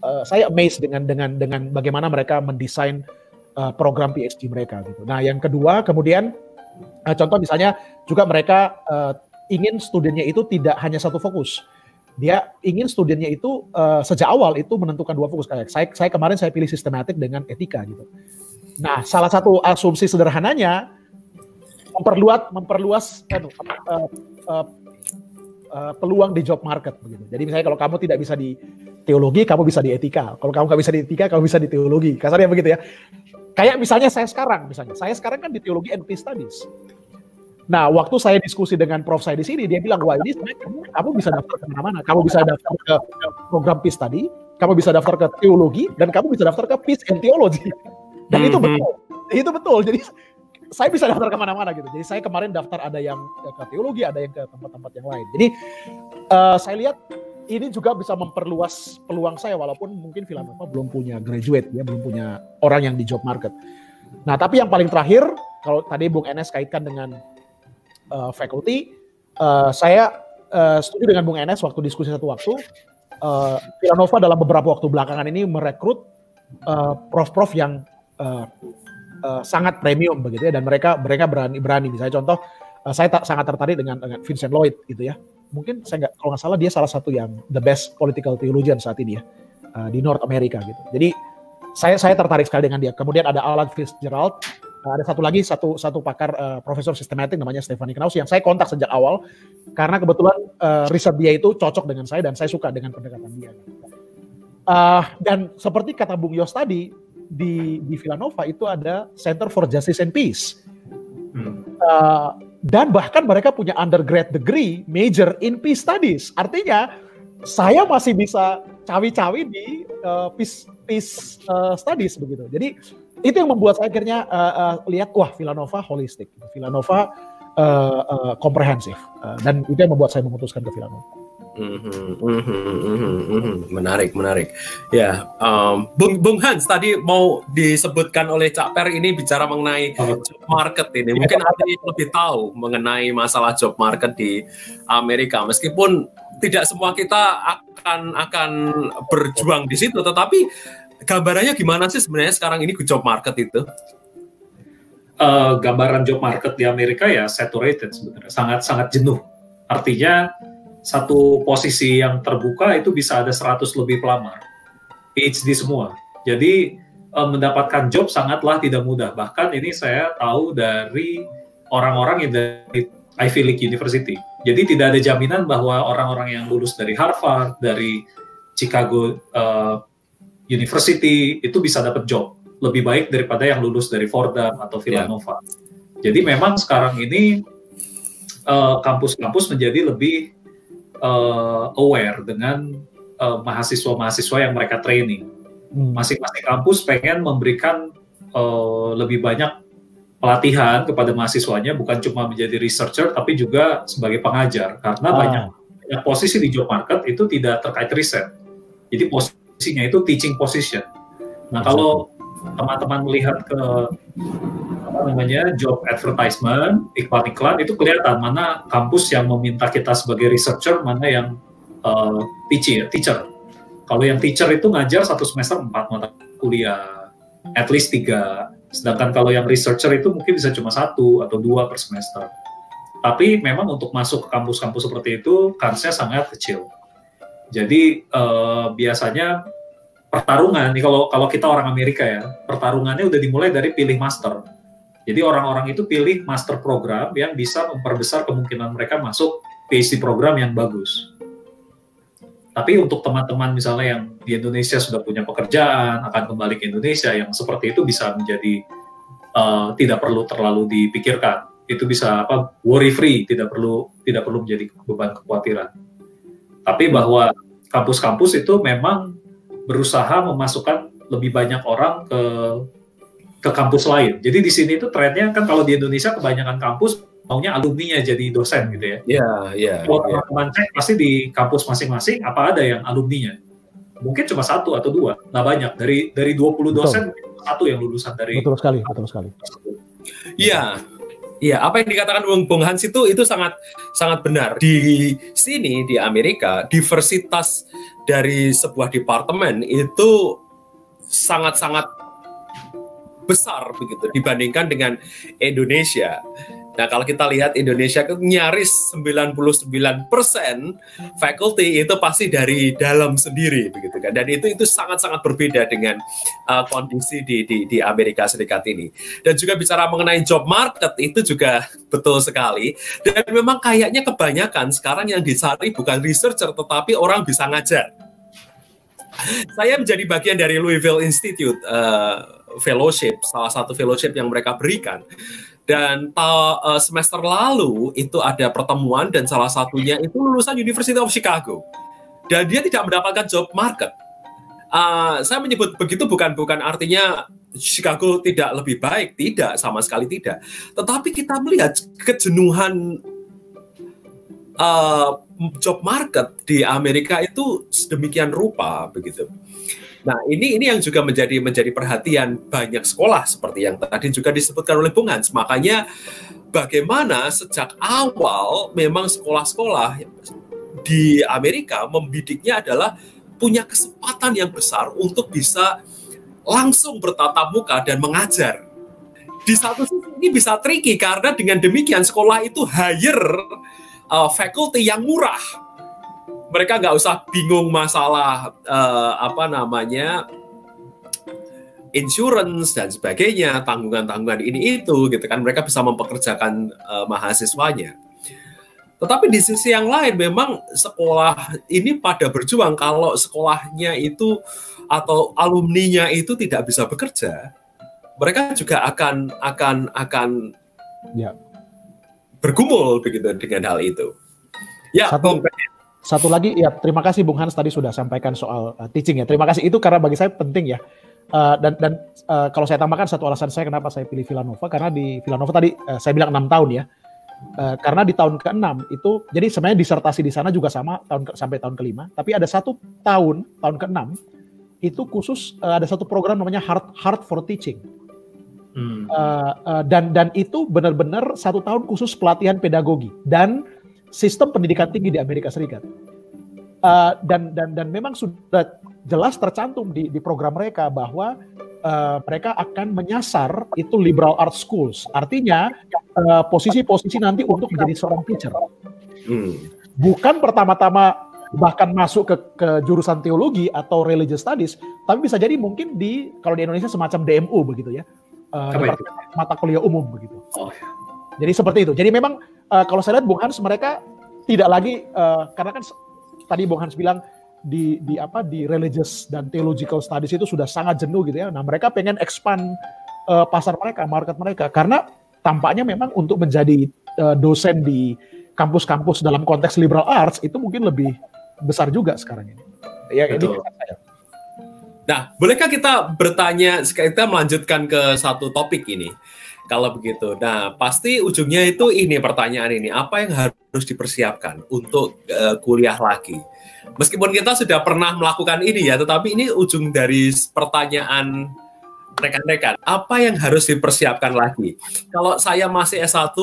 uh, saya amazed dengan dengan dengan bagaimana mereka mendesain uh, program PhD mereka gitu. Nah, yang kedua kemudian uh, contoh misalnya juga mereka uh, ingin studinya itu tidak hanya satu fokus. Dia ingin studinya itu uh, sejak awal itu menentukan dua fokus kayak saya saya kemarin saya pilih sistematik dengan etika gitu. Nah, salah satu asumsi sederhananya memperluas memperluas uh, uh, uh, peluang di job market begitu. Jadi misalnya kalau kamu tidak bisa di teologi, kamu bisa di etika. Kalau kamu nggak bisa di etika, kamu bisa di teologi. Kasarnya begitu ya. Kayak misalnya saya sekarang, misalnya saya sekarang kan di teologi and studies. Nah, waktu saya diskusi dengan prof saya di sini, dia bilang, wah ini kamu, kamu bisa daftar ke mana-mana. Kamu bisa daftar ke program peace study, kamu bisa daftar ke teologi, dan kamu bisa daftar ke peace and theology. Dan mm -hmm. itu mhm. betul. Itu betul. Jadi saya bisa daftar ke mana-mana gitu. Jadi saya kemarin daftar ada yang ke teologi, ada yang ke tempat-tempat yang lain. Jadi uh, saya lihat ini juga bisa memperluas peluang saya walaupun mungkin Villanova belum punya graduate ya, belum punya orang yang di job market. Nah, tapi yang paling terakhir kalau tadi Bung Enes kaitkan dengan uh, faculty, uh, saya uh, setuju dengan Bung Enes waktu diskusi satu waktu uh, Villanova dalam beberapa waktu belakangan ini merekrut prof-prof uh, yang uh, uh, sangat premium begitu ya dan mereka mereka berani berani misalnya contoh uh, saya tak sangat tertarik dengan dengan Vincent Lloyd gitu ya mungkin saya nggak kalau nggak salah dia salah satu yang the best political theologian saat ini ya uh, di North America gitu. Jadi saya saya tertarik sekali dengan dia. Kemudian ada Alan Fitzgerald, ada satu lagi satu satu pakar uh, profesor sistematik namanya Stephanie Knaus yang saya kontak sejak awal karena kebetulan uh, riset dia itu cocok dengan saya dan saya suka dengan pendekatan dia. Uh, dan seperti kata Bung Yos tadi di di Villanova itu ada Center for Justice and Peace. Hmm. Uh, dan bahkan mereka punya undergrad degree major in peace studies. Artinya saya masih bisa cawi-cawi di uh, peace peace uh, studies begitu. Jadi itu yang membuat saya akhirnya uh, uh, lihat wah Villanova holistik, Villanova uh, uh, komprehensif uh, dan itu yang membuat saya memutuskan ke Villanova. Mm-hmm, mm-hmm, mm-hmm, menarik, menarik. Ya, um, Bung, Bung Hans tadi mau disebutkan oleh Cak Per ini bicara mengenai oh. job market ini. Mungkin ada yang lebih tahu mengenai masalah job market di Amerika. Meskipun tidak semua kita akan akan berjuang di situ, tetapi gambarannya gimana sih sebenarnya sekarang ini job market itu? Uh, gambaran job market di Amerika ya saturated sebenarnya, sangat sangat jenuh. Artinya satu posisi yang terbuka itu bisa ada 100 lebih pelamar. PhD semua. Jadi eh, mendapatkan job sangatlah tidak mudah. Bahkan ini saya tahu dari orang-orang yang dari Ivy League University. Jadi tidak ada jaminan bahwa orang-orang yang lulus dari Harvard, dari Chicago uh, University itu bisa dapat job. lebih baik daripada yang lulus dari Fordham atau Villanova. Yeah. Jadi memang sekarang ini eh, kampus-kampus uh, menjadi lebih uh, aware dengan mahasiswa-mahasiswa uh, yang mereka training. Hmm. Masing-masing kampus pengen memberikan uh, lebih banyak pelatihan kepada mahasiswanya bukan cuma menjadi researcher tapi juga sebagai pengajar karena ah. banyak, banyak posisi di job market itu tidak terkait riset. Jadi posisinya itu teaching position. Nah kalau teman-teman melihat ke namanya job advertisement iklan-iklan itu kelihatan mana kampus yang meminta kita sebagai researcher mana yang uh, teacher teacher kalau yang teacher itu ngajar satu semester empat mata kuliah at least tiga Sedangkan kalau yang researcher itu mungkin bisa cuma satu atau dua per semester. Tapi memang untuk masuk ke kampus-kampus seperti itu kansnya sangat kecil. Jadi uh, biasanya pertarungan nih kalau kalau kita orang Amerika ya pertarungannya udah dimulai dari pilih master. Jadi orang-orang itu pilih master program yang bisa memperbesar kemungkinan mereka masuk PhD program yang bagus. Tapi untuk teman-teman misalnya yang di Indonesia sudah punya pekerjaan, akan kembali ke Indonesia, yang seperti itu bisa menjadi uh, tidak perlu terlalu dipikirkan. Itu bisa apa worry free, tidak perlu tidak perlu menjadi beban kekhawatiran. Tapi bahwa kampus-kampus itu memang berusaha memasukkan lebih banyak orang ke ke kampus lain. Jadi di sini itu trennya kan kalau di Indonesia kebanyakan kampus maunya alumninya jadi dosen gitu ya. Iya, iya. Kalau ya. teman-teman cek pasti di kampus masing-masing apa ada yang alumninya. Mungkin cuma satu atau dua, nggak banyak. Dari dari 20 dosen betul. satu yang lulusan dari Betul sekali, betul sekali. Iya. Iya, apa yang dikatakan Bung, Bung Hans itu itu sangat sangat benar. Di sini di Amerika, diversitas dari sebuah departemen itu sangat-sangat besar begitu dibandingkan dengan Indonesia. Nah, kalau kita lihat Indonesia nyaris 99% faculty itu pasti dari dalam sendiri begitu kan. Dan itu itu sangat-sangat berbeda dengan uh, kondisi di, di di Amerika Serikat ini. Dan juga bicara mengenai job market itu juga betul sekali. Dan memang kayaknya kebanyakan sekarang yang dicari bukan researcher tetapi orang bisa ngajar. Saya menjadi bagian dari Louisville Institute uh, fellowship, salah satu fellowship yang mereka berikan dan uh, semester lalu itu ada pertemuan dan salah satunya itu lulusan University of Chicago. Dan dia tidak mendapatkan job market. Uh, saya menyebut begitu bukan bukan artinya Chicago tidak lebih baik, tidak sama sekali tidak. Tetapi kita melihat kejenuhan uh, job market di Amerika itu sedemikian rupa begitu. Nah, ini ini yang juga menjadi menjadi perhatian banyak sekolah seperti yang tadi juga disebutkan oleh Bung Hans. Makanya bagaimana sejak awal memang sekolah-sekolah di Amerika membidiknya adalah punya kesempatan yang besar untuk bisa langsung bertatap muka dan mengajar. Di satu sisi ini bisa tricky karena dengan demikian sekolah itu hire uh, faculty yang murah mereka nggak usah bingung masalah uh, apa namanya insurance dan sebagainya, tanggungan-tanggungan ini itu gitu kan mereka bisa mempekerjakan uh, mahasiswanya. Tetapi di sisi yang lain memang sekolah ini pada berjuang kalau sekolahnya itu atau alumninya itu tidak bisa bekerja, mereka juga akan akan akan ya. bergumul begitu dengan hal itu. Ya, Satu, satu lagi ya terima kasih Bung Hans tadi sudah sampaikan soal uh, teaching ya. Terima kasih itu karena bagi saya penting ya. Uh, dan dan uh, kalau saya tambahkan satu alasan saya kenapa saya pilih Villanova karena di Villanova tadi uh, saya bilang enam tahun ya. Uh, karena di tahun ke-6 itu jadi sebenarnya disertasi di sana juga sama tahun ke, sampai tahun kelima, tapi ada satu tahun tahun ke-6 itu khusus uh, ada satu program namanya Heart Heart for Teaching. Hmm. Uh, uh, dan dan itu benar-benar satu tahun khusus pelatihan pedagogi dan sistem pendidikan tinggi di Amerika Serikat. Uh, dan dan dan memang sudah jelas tercantum di di program mereka bahwa uh, mereka akan menyasar itu liberal arts schools. Artinya uh, posisi-posisi uh, nanti untuk menjadi seorang teacher. Hmm. Bukan pertama-tama bahkan masuk ke, ke jurusan teologi atau religious studies, tapi bisa jadi mungkin di kalau di Indonesia semacam DMU begitu ya, uh, mata kuliah umum begitu. Oh. Ya. Jadi seperti itu. Jadi memang uh, kalau saya lihat Bung Hans mereka tidak lagi uh, karena kan tadi Bung Hans bilang di di apa di religious dan theological studies itu sudah sangat jenuh gitu ya. Nah, mereka pengen expand uh, pasar mereka, market mereka karena tampaknya memang untuk menjadi uh, dosen di kampus-kampus dalam konteks liberal arts itu mungkin lebih besar juga sekarang ini. Ya, Betul. ini Nah, bolehkah kita bertanya, kita melanjutkan ke satu topik ini? Kalau begitu, nah pasti ujungnya itu ini pertanyaan ini, apa yang harus dipersiapkan untuk uh, kuliah lagi? Meskipun kita sudah pernah melakukan ini ya, tetapi ini ujung dari pertanyaan rekan-rekan, apa yang harus dipersiapkan lagi? Kalau saya masih S1,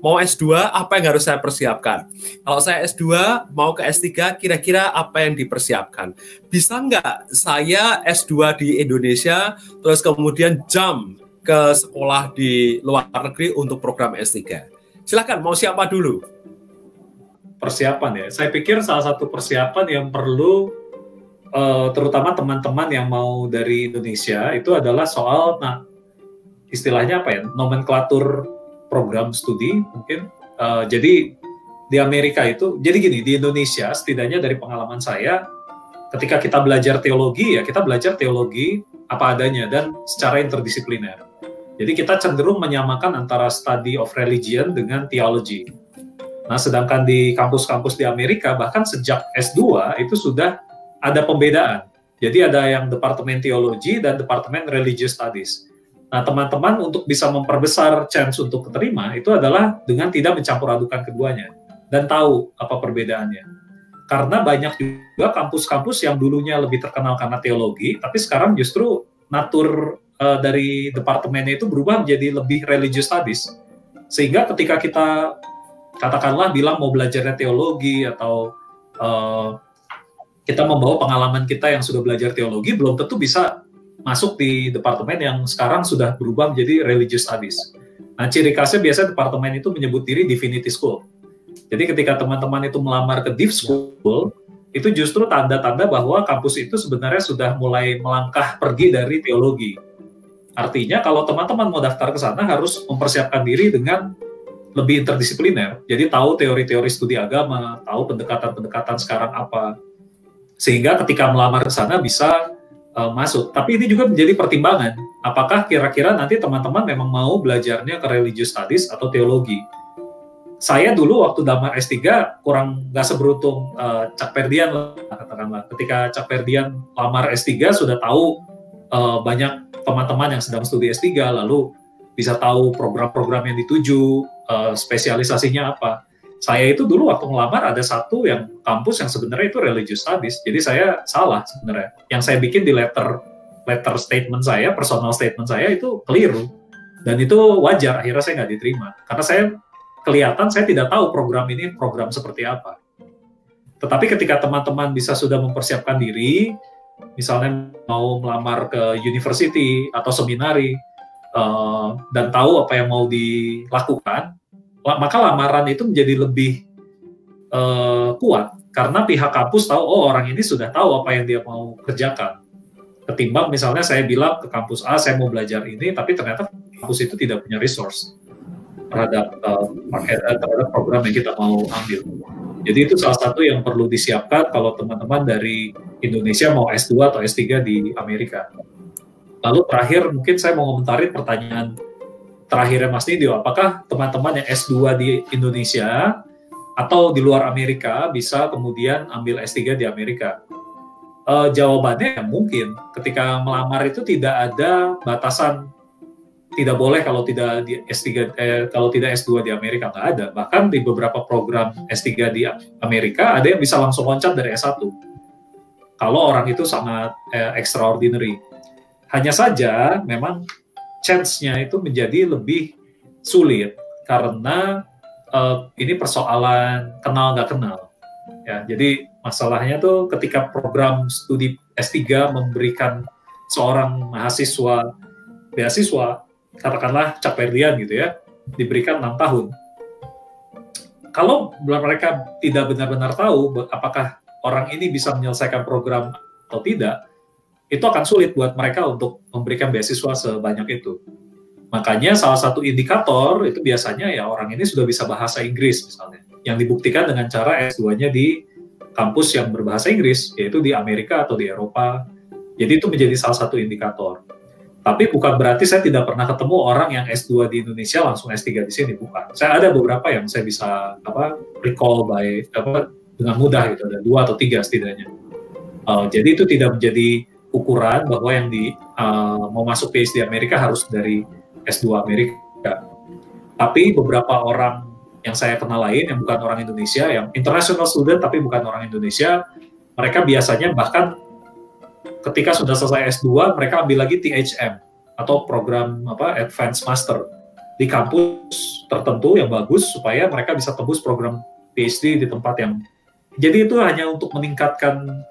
mau S2, apa yang harus saya persiapkan? Kalau saya S2, mau ke S3, kira-kira apa yang dipersiapkan? Bisa nggak saya S2 di Indonesia, terus kemudian jump ke sekolah di luar negeri untuk program S3? Silakan, mau siapa dulu? Persiapan ya, saya pikir salah satu persiapan yang perlu uh, terutama teman-teman yang mau dari Indonesia itu adalah soal nah istilahnya apa ya nomenklatur program studi mungkin uh, jadi di Amerika itu jadi gini di Indonesia setidaknya dari pengalaman saya ketika kita belajar teologi ya kita belajar teologi apa adanya dan secara interdisipliner jadi kita cenderung menyamakan antara study of religion dengan theology nah sedangkan di kampus-kampus di Amerika bahkan sejak S2 itu sudah ada pembedaan. Jadi ada yang Departemen Teologi dan Departemen Religious Studies. Nah, teman-teman untuk bisa memperbesar chance untuk keterima itu adalah dengan tidak mencampur adukan keduanya dan tahu apa perbedaannya. Karena banyak juga kampus-kampus yang dulunya lebih terkenal karena teologi, tapi sekarang justru natur uh, dari departemennya itu berubah menjadi lebih religious studies. Sehingga ketika kita katakanlah bilang mau belajarnya teologi atau uh, kita membawa pengalaman kita yang sudah belajar teologi belum tentu bisa masuk di departemen yang sekarang sudah berubah menjadi religious studies. Nah, ciri khasnya biasanya departemen itu menyebut diri divinity school. Jadi ketika teman-teman itu melamar ke div school, itu justru tanda-tanda bahwa kampus itu sebenarnya sudah mulai melangkah pergi dari teologi. Artinya kalau teman-teman mau daftar ke sana harus mempersiapkan diri dengan lebih interdisipliner. Jadi tahu teori-teori studi agama, tahu pendekatan-pendekatan sekarang apa, sehingga ketika melamar ke sana bisa uh, masuk. Tapi ini juga menjadi pertimbangan, apakah kira-kira nanti teman-teman memang mau belajarnya ke religious studies atau teologi. Saya dulu waktu damar S3 kurang nggak seberuntung uh, Cak Perdian lah, katakanlah. Ketika Cak Perdian lamar S3 sudah tahu uh, banyak teman-teman yang sedang studi S3, lalu bisa tahu program-program yang dituju, uh, spesialisasinya apa saya itu dulu waktu ngelamar ada satu yang kampus yang sebenarnya itu religious studies. Jadi saya salah sebenarnya. Yang saya bikin di letter letter statement saya, personal statement saya itu keliru. Dan itu wajar, akhirnya saya nggak diterima. Karena saya kelihatan saya tidak tahu program ini program seperti apa. Tetapi ketika teman-teman bisa sudah mempersiapkan diri, misalnya mau melamar ke university atau seminari, uh, dan tahu apa yang mau dilakukan, maka lamaran itu menjadi lebih uh, kuat karena pihak kampus tahu oh orang ini sudah tahu apa yang dia mau kerjakan ketimbang misalnya saya bilang ke kampus A saya mau belajar ini tapi ternyata kampus itu tidak punya resource terhadap uh, terhadap program yang kita mau ambil. Jadi itu salah satu yang perlu disiapkan kalau teman-teman dari Indonesia mau S2 atau S3 di Amerika. Lalu terakhir mungkin saya mau komentari pertanyaan terakhirnya Mas Nidio, apakah teman-teman yang S2 di Indonesia atau di luar Amerika bisa kemudian ambil S3 di Amerika? Uh, jawabannya ya mungkin. Ketika melamar itu tidak ada batasan tidak boleh kalau tidak di S3 eh, kalau tidak S2 di Amerika nggak ada. Bahkan di beberapa program S3 di Amerika ada yang bisa langsung loncat dari S1. Kalau orang itu sangat eh, extraordinary. Hanya saja memang chance-nya itu menjadi lebih sulit karena uh, ini persoalan kenal nggak kenal. Ya, jadi masalahnya tuh ketika program studi S3 memberikan seorang mahasiswa beasiswa katakanlah Caperdian gitu ya diberikan enam tahun. Kalau mereka tidak benar-benar tahu apakah orang ini bisa menyelesaikan program atau tidak, itu akan sulit buat mereka untuk memberikan beasiswa sebanyak itu. Makanya salah satu indikator itu biasanya ya orang ini sudah bisa bahasa Inggris misalnya, yang dibuktikan dengan cara S2-nya di kampus yang berbahasa Inggris, yaitu di Amerika atau di Eropa. Jadi itu menjadi salah satu indikator. Tapi bukan berarti saya tidak pernah ketemu orang yang S2 di Indonesia langsung S3 di sini, bukan. Saya ada beberapa yang saya bisa apa recall by apa dengan mudah gitu, ada dua atau tiga setidaknya. Uh, jadi itu tidak menjadi ukuran bahwa yang di uh, mau masuk PhD Amerika harus dari S2 Amerika. Tapi beberapa orang yang saya kenal lain yang bukan orang Indonesia, yang international student tapi bukan orang Indonesia, mereka biasanya bahkan ketika sudah selesai S2 mereka ambil lagi THM atau program apa Advanced Master di kampus tertentu yang bagus supaya mereka bisa tembus program PhD di tempat yang jadi itu hanya untuk meningkatkan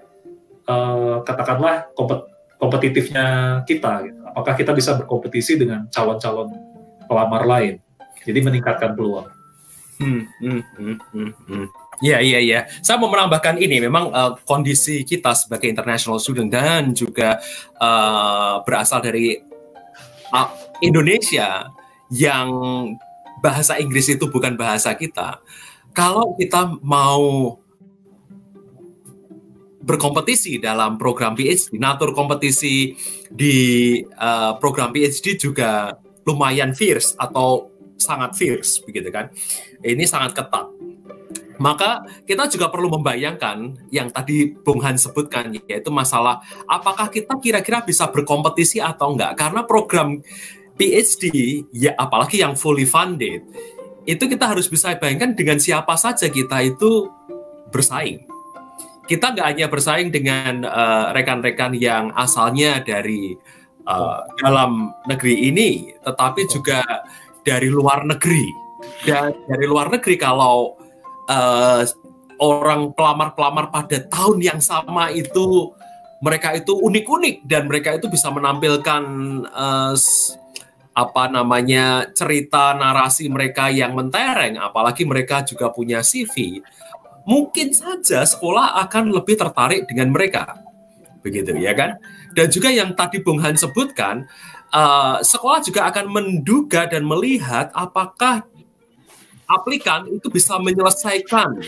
uh, katakanlah kompet, kompetitifnya kita gitu. apakah kita bisa berkompetisi dengan calon-calon pelamar lain jadi meningkatkan peluang hmm, hmm, hmm, hmm, hmm. Iya, iya, iya. Saya mau menambahkan ini, memang uh, kondisi kita sebagai international student dan juga uh, berasal dari uh, Indonesia yang bahasa Inggris itu bukan bahasa kita. Kalau kita mau berkompetisi dalam program PhD, natur kompetisi di uh, program PhD juga lumayan fierce atau sangat fierce, begitu kan? Ini sangat ketat maka kita juga perlu membayangkan yang tadi Bung Han sebutkan yaitu masalah apakah kita kira-kira bisa berkompetisi atau enggak karena program PhD ya apalagi yang fully funded itu kita harus bisa bayangkan dengan siapa saja kita itu bersaing. Kita nggak hanya bersaing dengan eh, rekan-rekan uh, yang asalnya dari uh, dalam negeri ini, tetapi juga dari luar negeri. Dan dari luar negeri kalau uh, orang pelamar-pelamar pada tahun yang sama itu mereka itu unik-unik dan mereka itu bisa menampilkan uh, apa namanya cerita narasi mereka yang mentereng apalagi mereka juga punya CV mungkin saja sekolah akan lebih tertarik dengan mereka. Begitu ya kan? Dan juga yang tadi Bung Han sebutkan uh, sekolah juga akan menduga dan melihat apakah aplikan itu bisa menyelesaikan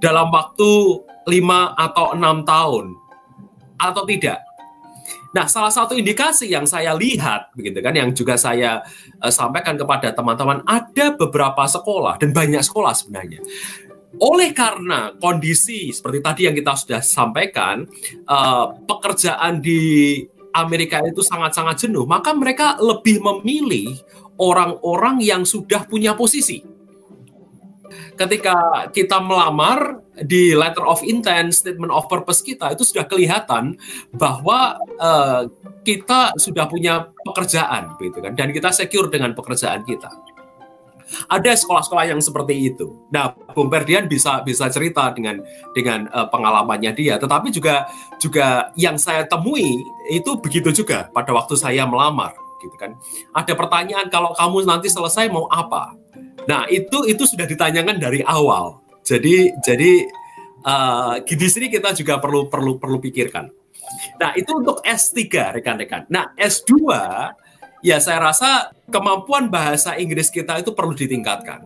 dalam waktu lima atau enam tahun atau tidak. Nah, salah satu indikasi yang saya lihat, begitu kan, yang juga saya uh, sampaikan kepada teman-teman, ada beberapa sekolah dan banyak sekolah sebenarnya. Oleh karena kondisi seperti tadi yang kita sudah sampaikan, uh, pekerjaan di Amerika itu sangat-sangat jenuh, maka mereka lebih memilih orang-orang yang sudah punya posisi ketika kita melamar di letter of intent, statement of purpose kita itu sudah kelihatan bahwa uh, kita sudah punya pekerjaan, gitu kan, dan kita secure dengan pekerjaan kita. Ada sekolah-sekolah yang seperti itu. Nah, Bung Perdian bisa bisa cerita dengan dengan uh, pengalamannya dia. Tetapi juga juga yang saya temui itu begitu juga pada waktu saya melamar, gitu kan. Ada pertanyaan kalau kamu nanti selesai mau apa? Nah, itu itu sudah ditanyakan dari awal. Jadi jadi uh, di sini kita juga perlu perlu perlu pikirkan. Nah, itu untuk S3 rekan-rekan. Nah, S2 ya saya rasa kemampuan bahasa Inggris kita itu perlu ditingkatkan.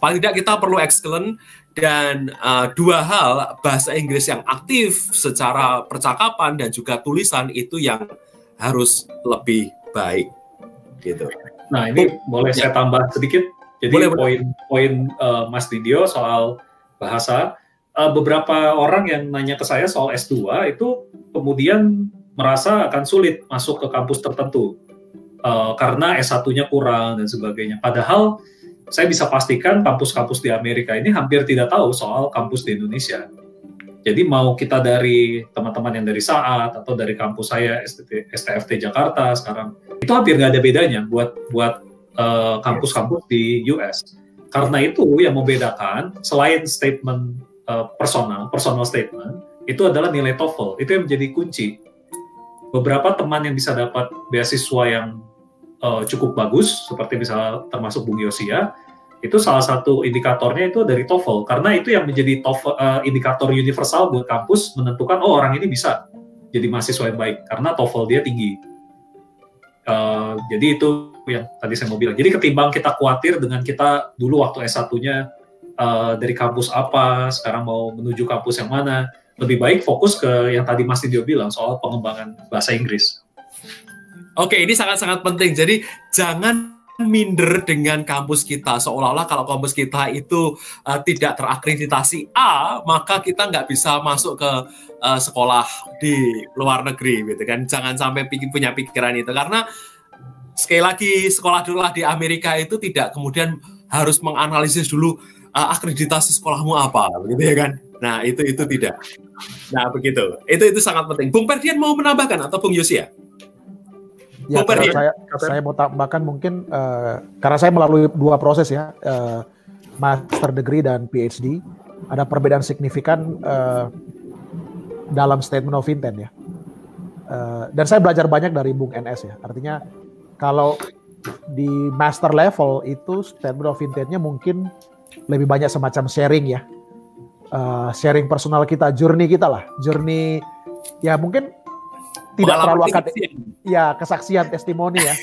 Paling tidak kita perlu excellent dan uh, dua hal bahasa Inggris yang aktif secara percakapan dan juga tulisan itu yang harus lebih baik gitu. Nah ini oh, boleh ya. saya tambah sedikit. Jadi poin-poin uh, Mas Didio soal bahasa, uh, beberapa orang yang nanya ke saya soal S2 itu kemudian merasa akan sulit masuk ke kampus tertentu uh, karena S1-nya kurang dan sebagainya. Padahal saya bisa pastikan kampus-kampus di Amerika ini hampir tidak tahu soal kampus di Indonesia. Jadi mau kita dari teman-teman yang dari Saat atau dari kampus saya STFT Jakarta sekarang itu hampir nggak ada bedanya buat buat uh, kampus-kampus di US. Karena itu yang membedakan selain statement uh, personal, personal statement itu adalah nilai TOEFL. Itu yang menjadi kunci. Beberapa teman yang bisa dapat beasiswa yang uh, cukup bagus seperti misalnya termasuk Bung Yosia itu salah satu indikatornya itu dari TOEFL karena itu yang menjadi TOEFL, uh, indikator universal buat kampus menentukan oh orang ini bisa jadi mahasiswa yang baik karena TOEFL dia tinggi. Uh, jadi itu yang tadi saya mau bilang. Jadi ketimbang kita khawatir dengan kita dulu waktu S1-nya uh, dari kampus apa, sekarang mau menuju kampus yang mana. Lebih baik fokus ke yang tadi Mas Didio bilang soal pengembangan bahasa Inggris. Oke, ini sangat-sangat penting. Jadi jangan minder dengan kampus kita. Seolah-olah kalau kampus kita itu uh, tidak terakreditasi A maka kita nggak bisa masuk ke uh, sekolah di luar negeri gitu kan. Jangan sampai pikir punya pikiran itu. Karena sekali lagi sekolah dulu di Amerika itu tidak kemudian harus menganalisis dulu uh, akreditasi sekolahmu apa gitu ya kan. Nah itu itu tidak. Nah begitu. Itu itu sangat penting. Bung Perdian mau menambahkan atau Bung Yosia Ya, karena saya, saya mau tambahkan mungkin uh, karena saya melalui dua proses ya, uh, master degree dan PhD, ada perbedaan signifikan uh, dalam statement of intent ya. Uh, dan saya belajar banyak dari Bung NS ya. Artinya kalau di master level itu statement of intentnya mungkin lebih banyak semacam sharing ya, uh, sharing personal kita, journey kita lah, journey ya mungkin tidak terlalu akademik. Ya, kesaksian testimoni ya.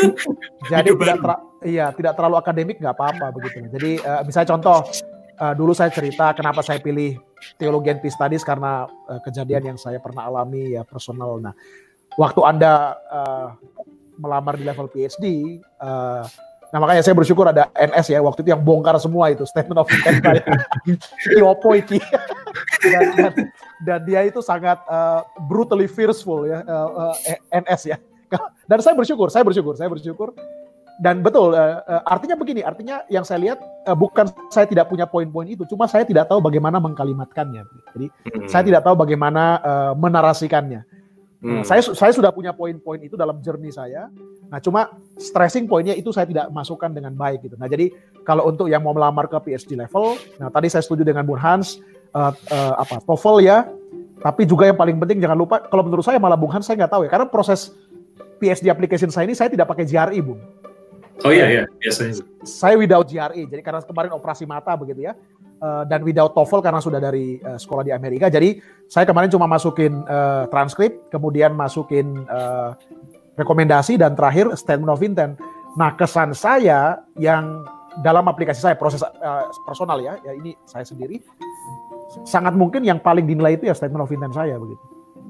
<laughs> Jadi tidak ter, iya, tidak terlalu akademik nggak apa-apa begitu. Jadi uh, misalnya contoh uh, dulu saya cerita kenapa saya pilih teologi and peace studies karena uh, kejadian yang saya pernah alami ya personal. Nah, waktu Anda uh, melamar di level PhD uh, Nah makanya saya bersyukur ada NS ya waktu itu yang bongkar semua itu statement of intent saya. opo iki. dan, dan, dan dia itu sangat uh, brutally fearful ya uh, uh, NS ya. Dan saya bersyukur, saya bersyukur, saya bersyukur. Dan betul, uh, uh, artinya begini, artinya yang saya lihat uh, bukan saya tidak punya poin-poin itu, cuma saya tidak tahu bagaimana mengkalimatkannya. Jadi hmm. saya tidak tahu bagaimana uh, menarasikannya. Hmm. Saya saya sudah punya poin-poin itu dalam journey saya. Nah, cuma stressing poinnya itu saya tidak masukkan dengan baik gitu. Nah, jadi kalau untuk yang mau melamar ke PhD level, nah tadi saya setuju dengan Bung Hans uh, uh, apa TOEFL ya. Tapi juga yang paling penting jangan lupa kalau menurut saya malah Bung Hans saya nggak tahu ya karena proses PhD application saya ini saya tidak pakai GRE, Bung. Oh iya iya, biasanya. Saya without GRE. Jadi karena kemarin operasi mata begitu ya. Uh, dan without TOEFL karena sudah dari uh, sekolah di Amerika. Jadi saya kemarin cuma masukin uh, transkrip, kemudian masukin uh, rekomendasi dan terakhir statement of intent. Nah, kesan saya yang dalam aplikasi saya proses uh, personal ya, ya ini saya sendiri sangat mungkin yang paling dinilai itu ya statement of intent saya begitu.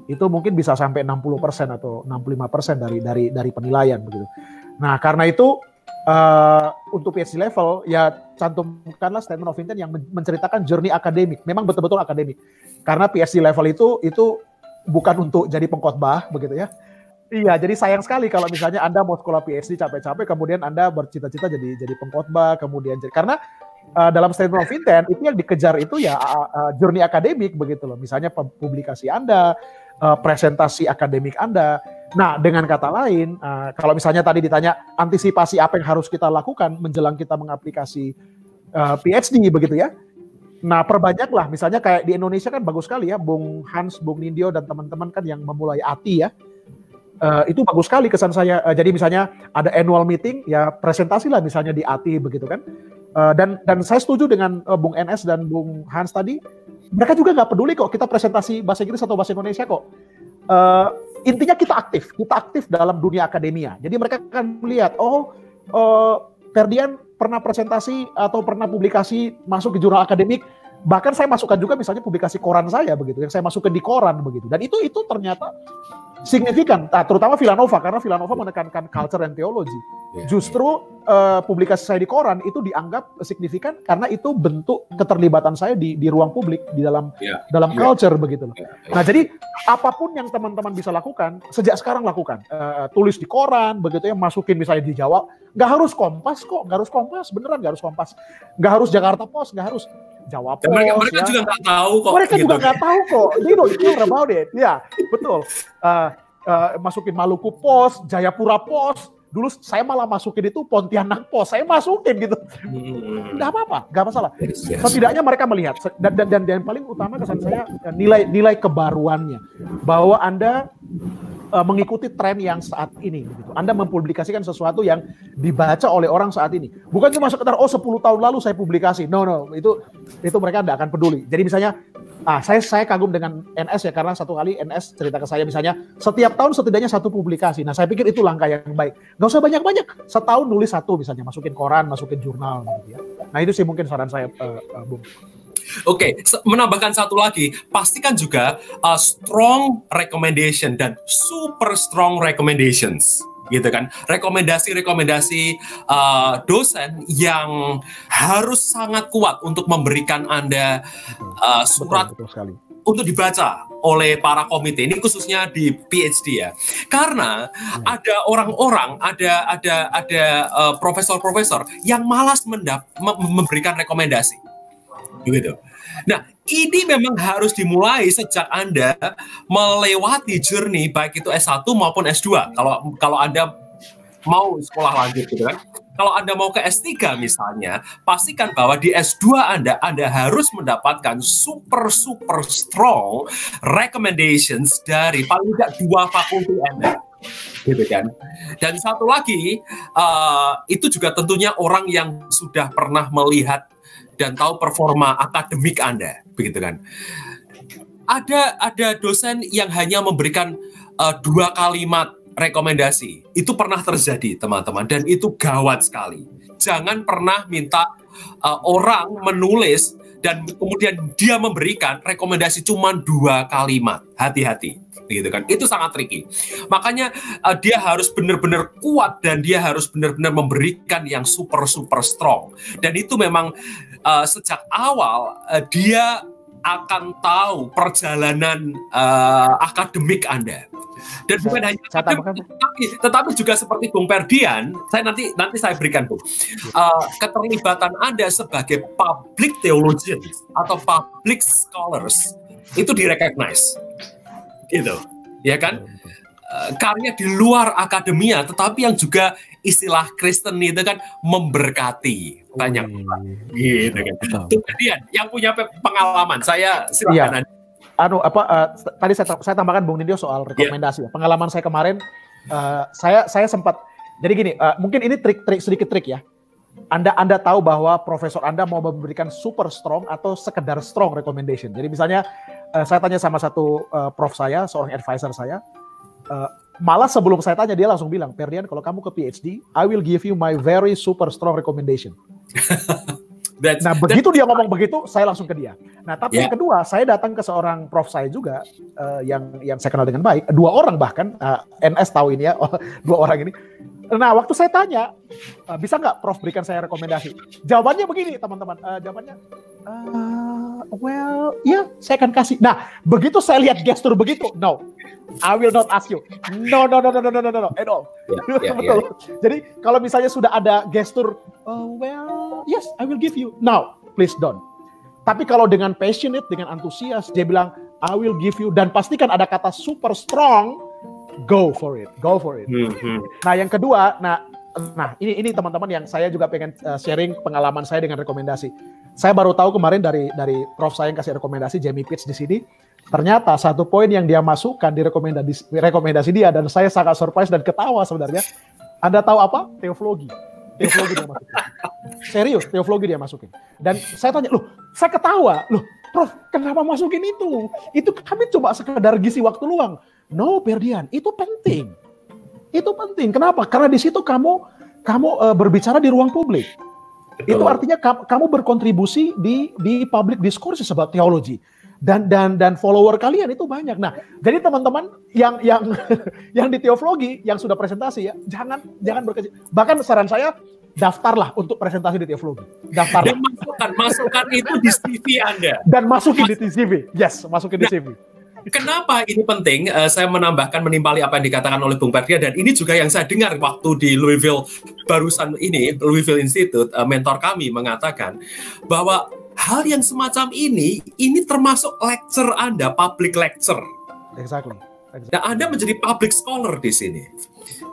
Itu mungkin bisa sampai 60% atau 65% dari dari dari penilaian begitu. Nah, karena itu uh, untuk PhD level ya cantumkanlah statement of intent yang menceritakan journey akademik. Memang betul-betul akademik. Karena PhD level itu itu bukan untuk jadi pengkhotbah begitu ya. Iya, jadi sayang sekali kalau misalnya Anda mau sekolah PhD capek-capek kemudian Anda bercita-cita jadi jadi pengkhotbah kemudian jadi karena uh, dalam statement of intent itu yang dikejar itu ya uh, uh, journey akademik begitu loh. Misalnya publikasi Anda, uh, presentasi akademik Anda. Nah, dengan kata lain, uh, kalau misalnya tadi ditanya antisipasi apa yang harus kita lakukan menjelang kita mengaplikasi uh, PhD begitu ya. Nah, perbanyaklah misalnya kayak di Indonesia kan bagus sekali ya, Bung Hans, Bung Nindyo dan teman-teman kan yang memulai ATI ya. Uh, itu bagus sekali kesan saya. Uh, jadi misalnya ada annual meeting, ya presentasi lah misalnya di ATI begitu kan. Uh, dan dan saya setuju dengan uh, Bung NS dan Bung Hans tadi. Mereka juga nggak peduli kok kita presentasi bahasa Inggris atau bahasa Indonesia kok. Uh, intinya kita aktif, kita aktif dalam dunia akademia. Jadi mereka akan melihat, oh, uh, Ferdian pernah presentasi atau pernah publikasi masuk ke jurnal akademik bahkan saya masukkan juga misalnya publikasi koran saya begitu yang saya masukkan di koran begitu dan itu itu ternyata signifikan nah, terutama Villanova karena Villanova menekankan culture and theology. Yeah, justru yeah. Uh, publikasi saya di koran itu dianggap signifikan karena itu bentuk keterlibatan saya di di ruang publik di dalam yeah, dalam yeah. culture begitu loh. Yeah, yeah. nah jadi apa pun yang teman-teman bisa lakukan sejak sekarang lakukan. Uh, tulis di koran begitu ya masukin misalnya di Jawa nggak harus Kompas kok nggak harus Kompas beneran nggak harus Kompas. Nggak harus Jakarta Post nggak harus jawab Dan mereka, mereka ya. juga nggak tahu kok. Mereka gitu. juga nggak tahu kok. They don't care about it. Ya, betul. Uh, uh, masukin Maluku Pos, Jayapura Pos. Dulu saya malah masukin itu Pontianak Pos. Saya masukin gitu. Hmm. Nggak apa-apa, nggak masalah. Setidaknya mereka melihat. Dan, dan, dan, dan paling utama kesan saya nilai nilai kebaruannya. Bahwa Anda uh, mengikuti tren yang saat ini gitu. Anda mempublikasikan sesuatu yang dibaca oleh orang saat ini. Bukan cuma sekedar oh 10 tahun lalu saya publikasi. No no, itu itu mereka tidak akan peduli. Jadi misalnya Ah, saya saya kagum dengan NS ya karena satu kali NS cerita ke saya misalnya setiap tahun setidaknya satu publikasi. Nah, saya pikir itu langkah yang baik. Gak usah banyak-banyak. Setahun nulis satu misalnya, masukin koran, masukin jurnal gitu ya. Nah, itu sih mungkin saran saya uh, uh, Bung. Oke, okay, menambahkan satu lagi, pastikan juga uh, strong recommendation dan super strong recommendations gitu kan. Rekomendasi-rekomendasi uh, dosen yang harus sangat kuat untuk memberikan anda uh, surat betul, betul sekali. untuk dibaca oleh para komite. Ini khususnya di PhD ya. Karena hmm. ada orang-orang ada ada ada uh, profesor-profesor yang malas mendap memberikan rekomendasi. Gitu. Nah ini memang harus dimulai sejak Anda melewati journey baik itu S1 maupun S2. Kalau kalau Anda mau sekolah lanjut gitu kan. Kalau Anda mau ke S3 misalnya, pastikan bahwa di S2 Anda Anda harus mendapatkan super super strong recommendations dari paling tidak dua fakulti Anda gitu kan. Dan satu lagi uh, itu juga tentunya orang yang sudah pernah melihat dan tahu performa akademik Anda, begitu kan? Ada ada dosen yang hanya memberikan uh, dua kalimat rekomendasi. Itu pernah terjadi, teman-teman, dan itu gawat sekali. Jangan pernah minta uh, orang menulis dan kemudian dia memberikan rekomendasi cuma dua kalimat. Hati-hati gitu kan itu sangat tricky makanya uh, dia harus benar-benar kuat dan dia harus benar-benar memberikan yang super super strong dan itu memang uh, sejak awal uh, dia akan tahu perjalanan uh, akademik Anda. Dan bukan hanya akademik, tetapi, tetapi juga seperti Bung Perdian, saya nanti nanti saya berikan Bung, uh, keterlibatan Anda sebagai public theologian atau public scholars itu direcognize, gitu, ya kan? Uh, karya di luar akademia, tetapi yang juga istilah Kristen itu kan memberkati banyak orang. Gitu kan. Itu kemudian yang punya pengalaman. Saya silakan. Iya. Anu apa uh, tadi saya saya tambahkan Bung Nindyo soal rekomendasi. Yeah. Pengalaman saya kemarin uh, saya saya sempat jadi gini, uh, mungkin ini trik-trik sedikit trik ya. Anda Anda tahu bahwa profesor Anda mau memberikan super strong atau sekedar strong recommendation. Jadi misalnya uh, saya tanya sama satu uh, prof saya, seorang advisor saya, uh, malah sebelum saya tanya dia langsung bilang, Perdian kalau kamu ke PhD, I will give you my very super strong recommendation. <laughs> nah begitu dia ngomong begitu, saya langsung ke dia. Nah tapi yeah. yang kedua, saya datang ke seorang prof saya juga uh, yang yang saya kenal dengan baik, dua orang bahkan uh, eh, NS tahu ini ya, <laughs> dua orang ini. Nah waktu saya tanya, uh, bisa nggak prof berikan saya rekomendasi? Jawabannya begini teman-teman, uh, jawabannya, uh, well, ya yeah, saya akan kasih. Nah begitu saya lihat gestur begitu, no, I will not ask you. No, no, no, no, no, no, no, no, at all. Yeah, <laughs> yeah, Betul. Yeah. Jadi kalau misalnya sudah ada gestur, oh, well, yes, I will give you. Now, please don't. Tapi kalau dengan passionate, dengan antusias, dia bilang, I will give you, dan pastikan ada kata super strong, go for it, go for it. Mm -hmm. Nah, yang kedua, nah, nah ini ini teman-teman yang saya juga pengen uh, sharing pengalaman saya dengan rekomendasi. Saya baru tahu kemarin dari dari prof saya yang kasih rekomendasi Jamie Pitts di sini Ternyata satu poin yang dia masukkan di rekomendasi, rekomendasi dia dan saya sangat surprise dan ketawa sebenarnya. Anda tahu apa? Teologi. Teologi dia masukin. <laughs> Serius, teologi dia masukin. Dan saya tanya, loh, saya ketawa, loh, Prof, kenapa masukin itu? Itu kami coba sekedar gisi waktu luang. No, Perdian, itu penting. Itu penting. Kenapa? Karena di situ kamu kamu uh, berbicara di ruang publik. Betul. Itu artinya kamu berkontribusi di di public discourse about teologi dan dan dan follower kalian itu banyak. Nah, jadi teman-teman yang yang <laughs> yang di teologi yang sudah presentasi ya, jangan jangan berkecil. Bahkan saran saya daftarlah untuk presentasi di teologi. Daftar. Dan masukkan masukkan itu di CV Anda. Dan masukin di CV. Yes, masukin di CV. Kenapa ini penting? Uh, saya menambahkan menimpali apa yang dikatakan oleh Bung Perdia dan ini juga yang saya dengar waktu di Louisville barusan ini Louisville Institute uh, mentor kami mengatakan bahwa hal yang semacam ini ini termasuk lecture Anda, public lecture. Exactly. exactly. Nah, Anda menjadi public scholar di sini.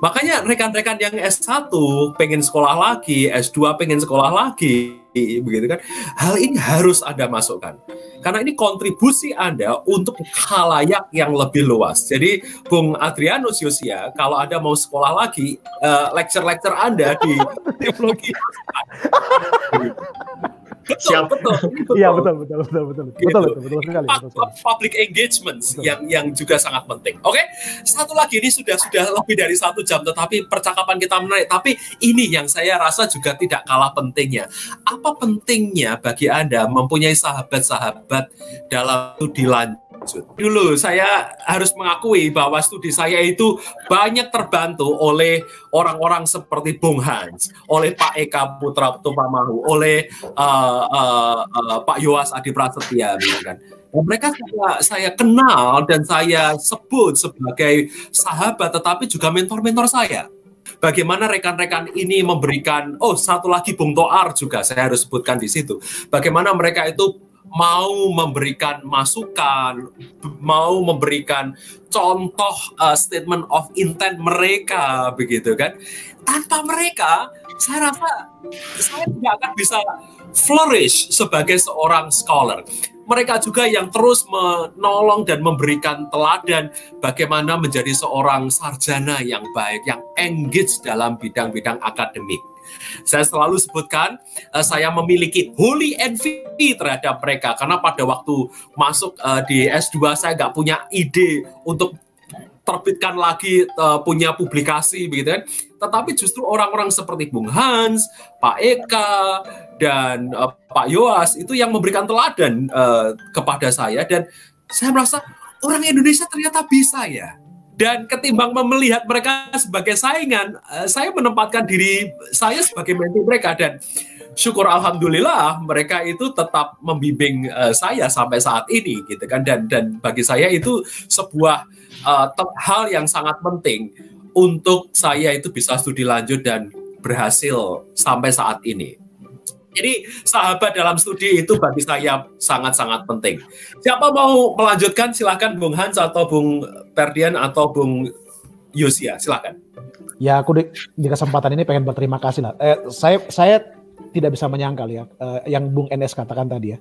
Makanya rekan-rekan yang S1 pengen sekolah lagi, S2 pengen sekolah lagi, begitu kan. Hal ini harus Anda masukkan. Karena ini kontribusi Anda untuk halayak yang lebih luas. Jadi Bung Adrianus Yosia, kalau Anda mau sekolah lagi, uh, lecture-lecture Anda di <laughs> teologi <laughs> betul, Siap. <laughs> betul, Iya betul betul betul betul Gitu. betul betul betul sekali. Pu- Betul sekali. public engagement Betul. yang yang juga sangat penting. Oke, satu lagi ini sudah sudah lebih dari satu jam, tetapi percakapan kita menarik. Tapi ini yang saya rasa juga tidak kalah pentingnya. Apa pentingnya bagi anda mempunyai sahabat-sahabat dalam studi lanjut? Dulu saya harus mengakui bahwa studi saya itu banyak terbantu oleh orang-orang seperti Bung Hans, oleh Pak Eka Putra Tupamahu, oleh uh, uh, uh, Pak Yowas Adi Prasetya, gitu kan. Mereka saya, saya kenal dan saya sebut sebagai sahabat, tetapi juga mentor-mentor saya. Bagaimana rekan-rekan ini memberikan, oh satu lagi Bung Toar juga saya harus sebutkan di situ. Bagaimana mereka itu mau memberikan masukan, mau memberikan contoh uh, statement of intent mereka, begitu kan? Tanpa mereka, saya rasa saya tidak akan bisa flourish sebagai seorang scholar. Mereka juga yang terus menolong dan memberikan teladan bagaimana menjadi seorang sarjana yang baik, yang engage dalam bidang-bidang akademik. Saya selalu sebutkan uh, saya memiliki holy envy terhadap mereka karena pada waktu masuk uh, di S2 saya nggak punya ide untuk terbitkan lagi uh, punya publikasi begitu kan. Tetapi justru orang-orang seperti Bung Hans, Pak Eka dan Pak Yoas itu yang memberikan teladan kepada saya dan saya merasa orang Indonesia ternyata bisa ya. Dan ketimbang melihat mereka sebagai saingan, uh, saya menempatkan diri saya sebagai mentor mereka dan syukur alhamdulillah mereka itu tetap membimbing uh, saya sampai saat ini gitu kan dan dan bagi saya itu sebuah uh, hal yang sangat penting untuk saya itu bisa studi lanjut dan berhasil sampai saat ini. Jadi sahabat dalam studi itu bagi saya sangat-sangat penting. Siapa mau melanjutkan silahkan Bung Hans atau Bung Perdian atau Bung Yosia silahkan. Ya aku di, di kesempatan ini pengen berterima kasih lah. Eh, saya saya tidak bisa menyangkal ya eh, yang Bung NS katakan tadi ya.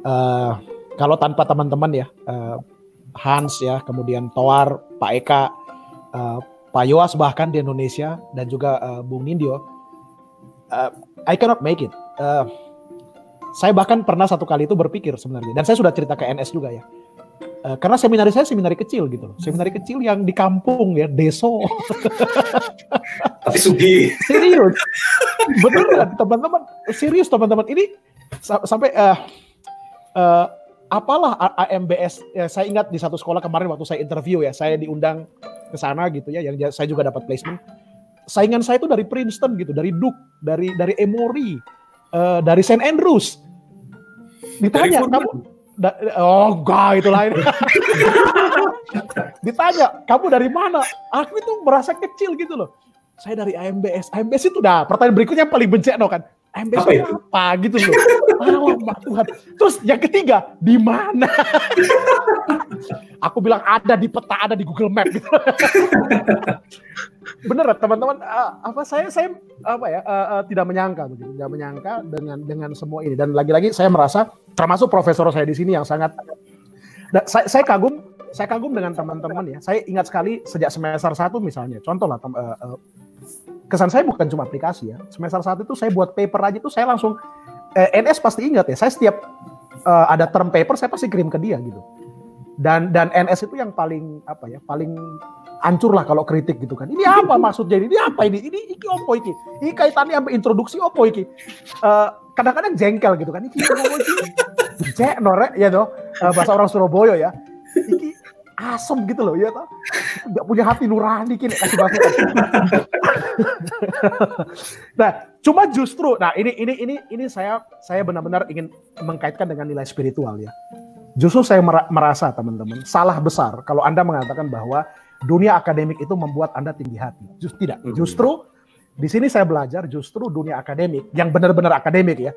Eh, kalau tanpa teman-teman ya eh, Hans ya, kemudian Toar, Pak Eka, eh, Pak Yoas bahkan di Indonesia dan juga eh, Bung Nindyo, eh, I cannot make it. Eh, saya bahkan pernah satu kali itu berpikir sebenarnya. Dan saya sudah cerita ke NS juga ya. Eh, karena seminari saya seminari kecil gitu loh. Seminari kecil yang di kampung ya, deso. <laughs> Tapi Sugi, serius. Beneran teman-teman? Serius teman-teman. Ini sa- sampai eh eh, apalah AMBS ya, saya ingat di satu sekolah kemarin waktu saya interview ya saya diundang ke sana gitu ya yang saya juga dapat placement. Saingan saya itu dari Princeton gitu dari Duke dari dari Emory eh, dari St Andrews ditanya kamu da- oh enggak itu lain <laughs> ditanya kamu dari mana aku itu merasa kecil gitu loh saya dari AMBS. AMBS itu dah pertanyaan berikutnya yang paling bencet no kan. AMBS Apa itu itu? apa gitu loh. Alamak Tuhan. Terus yang ketiga, di mana? <laughs> Aku bilang ada di peta, ada di Google Map gitu. <laughs> Bener teman-teman, eh, apa saya saya apa ya eh, eh, tidak menyangka begitu, tidak menyangka dengan dengan semua ini dan lagi-lagi saya merasa termasuk profesor saya di sini yang sangat saya, saya kagum saya kagum dengan teman-teman ya. Saya ingat sekali sejak semester 1 misalnya. Contoh lah eh, eh, kesan saya bukan cuma aplikasi ya. Semester 1 itu saya buat paper aja itu saya langsung eh, NS pasti ingat ya. Saya setiap eh, ada term paper saya pasti kirim ke dia gitu. Dan dan NS itu yang paling apa ya? Paling hancur lah kalau kritik gitu kan. Ini apa <laughs> maksudnya ini? Ini apa ini? Ini iki opo iki? Ini kaitannya sampai introduksi opo iki? Eh, kadang-kadang jengkel gitu kan. Iki opo iki? Cek norek ya toh. Eh, bahasa orang Surabaya ya. Iki asem gitu loh ya toh. Nggak punya hati nurani kini kasih masukan. <laughs> nah, cuma justru nah ini ini ini ini saya saya benar-benar ingin mengkaitkan dengan nilai spiritual ya. Justru saya mera- merasa teman-teman salah besar kalau Anda mengatakan bahwa dunia akademik itu membuat Anda tinggi hati. Justru tidak. Justru di sini saya belajar justru dunia akademik yang benar-benar akademik ya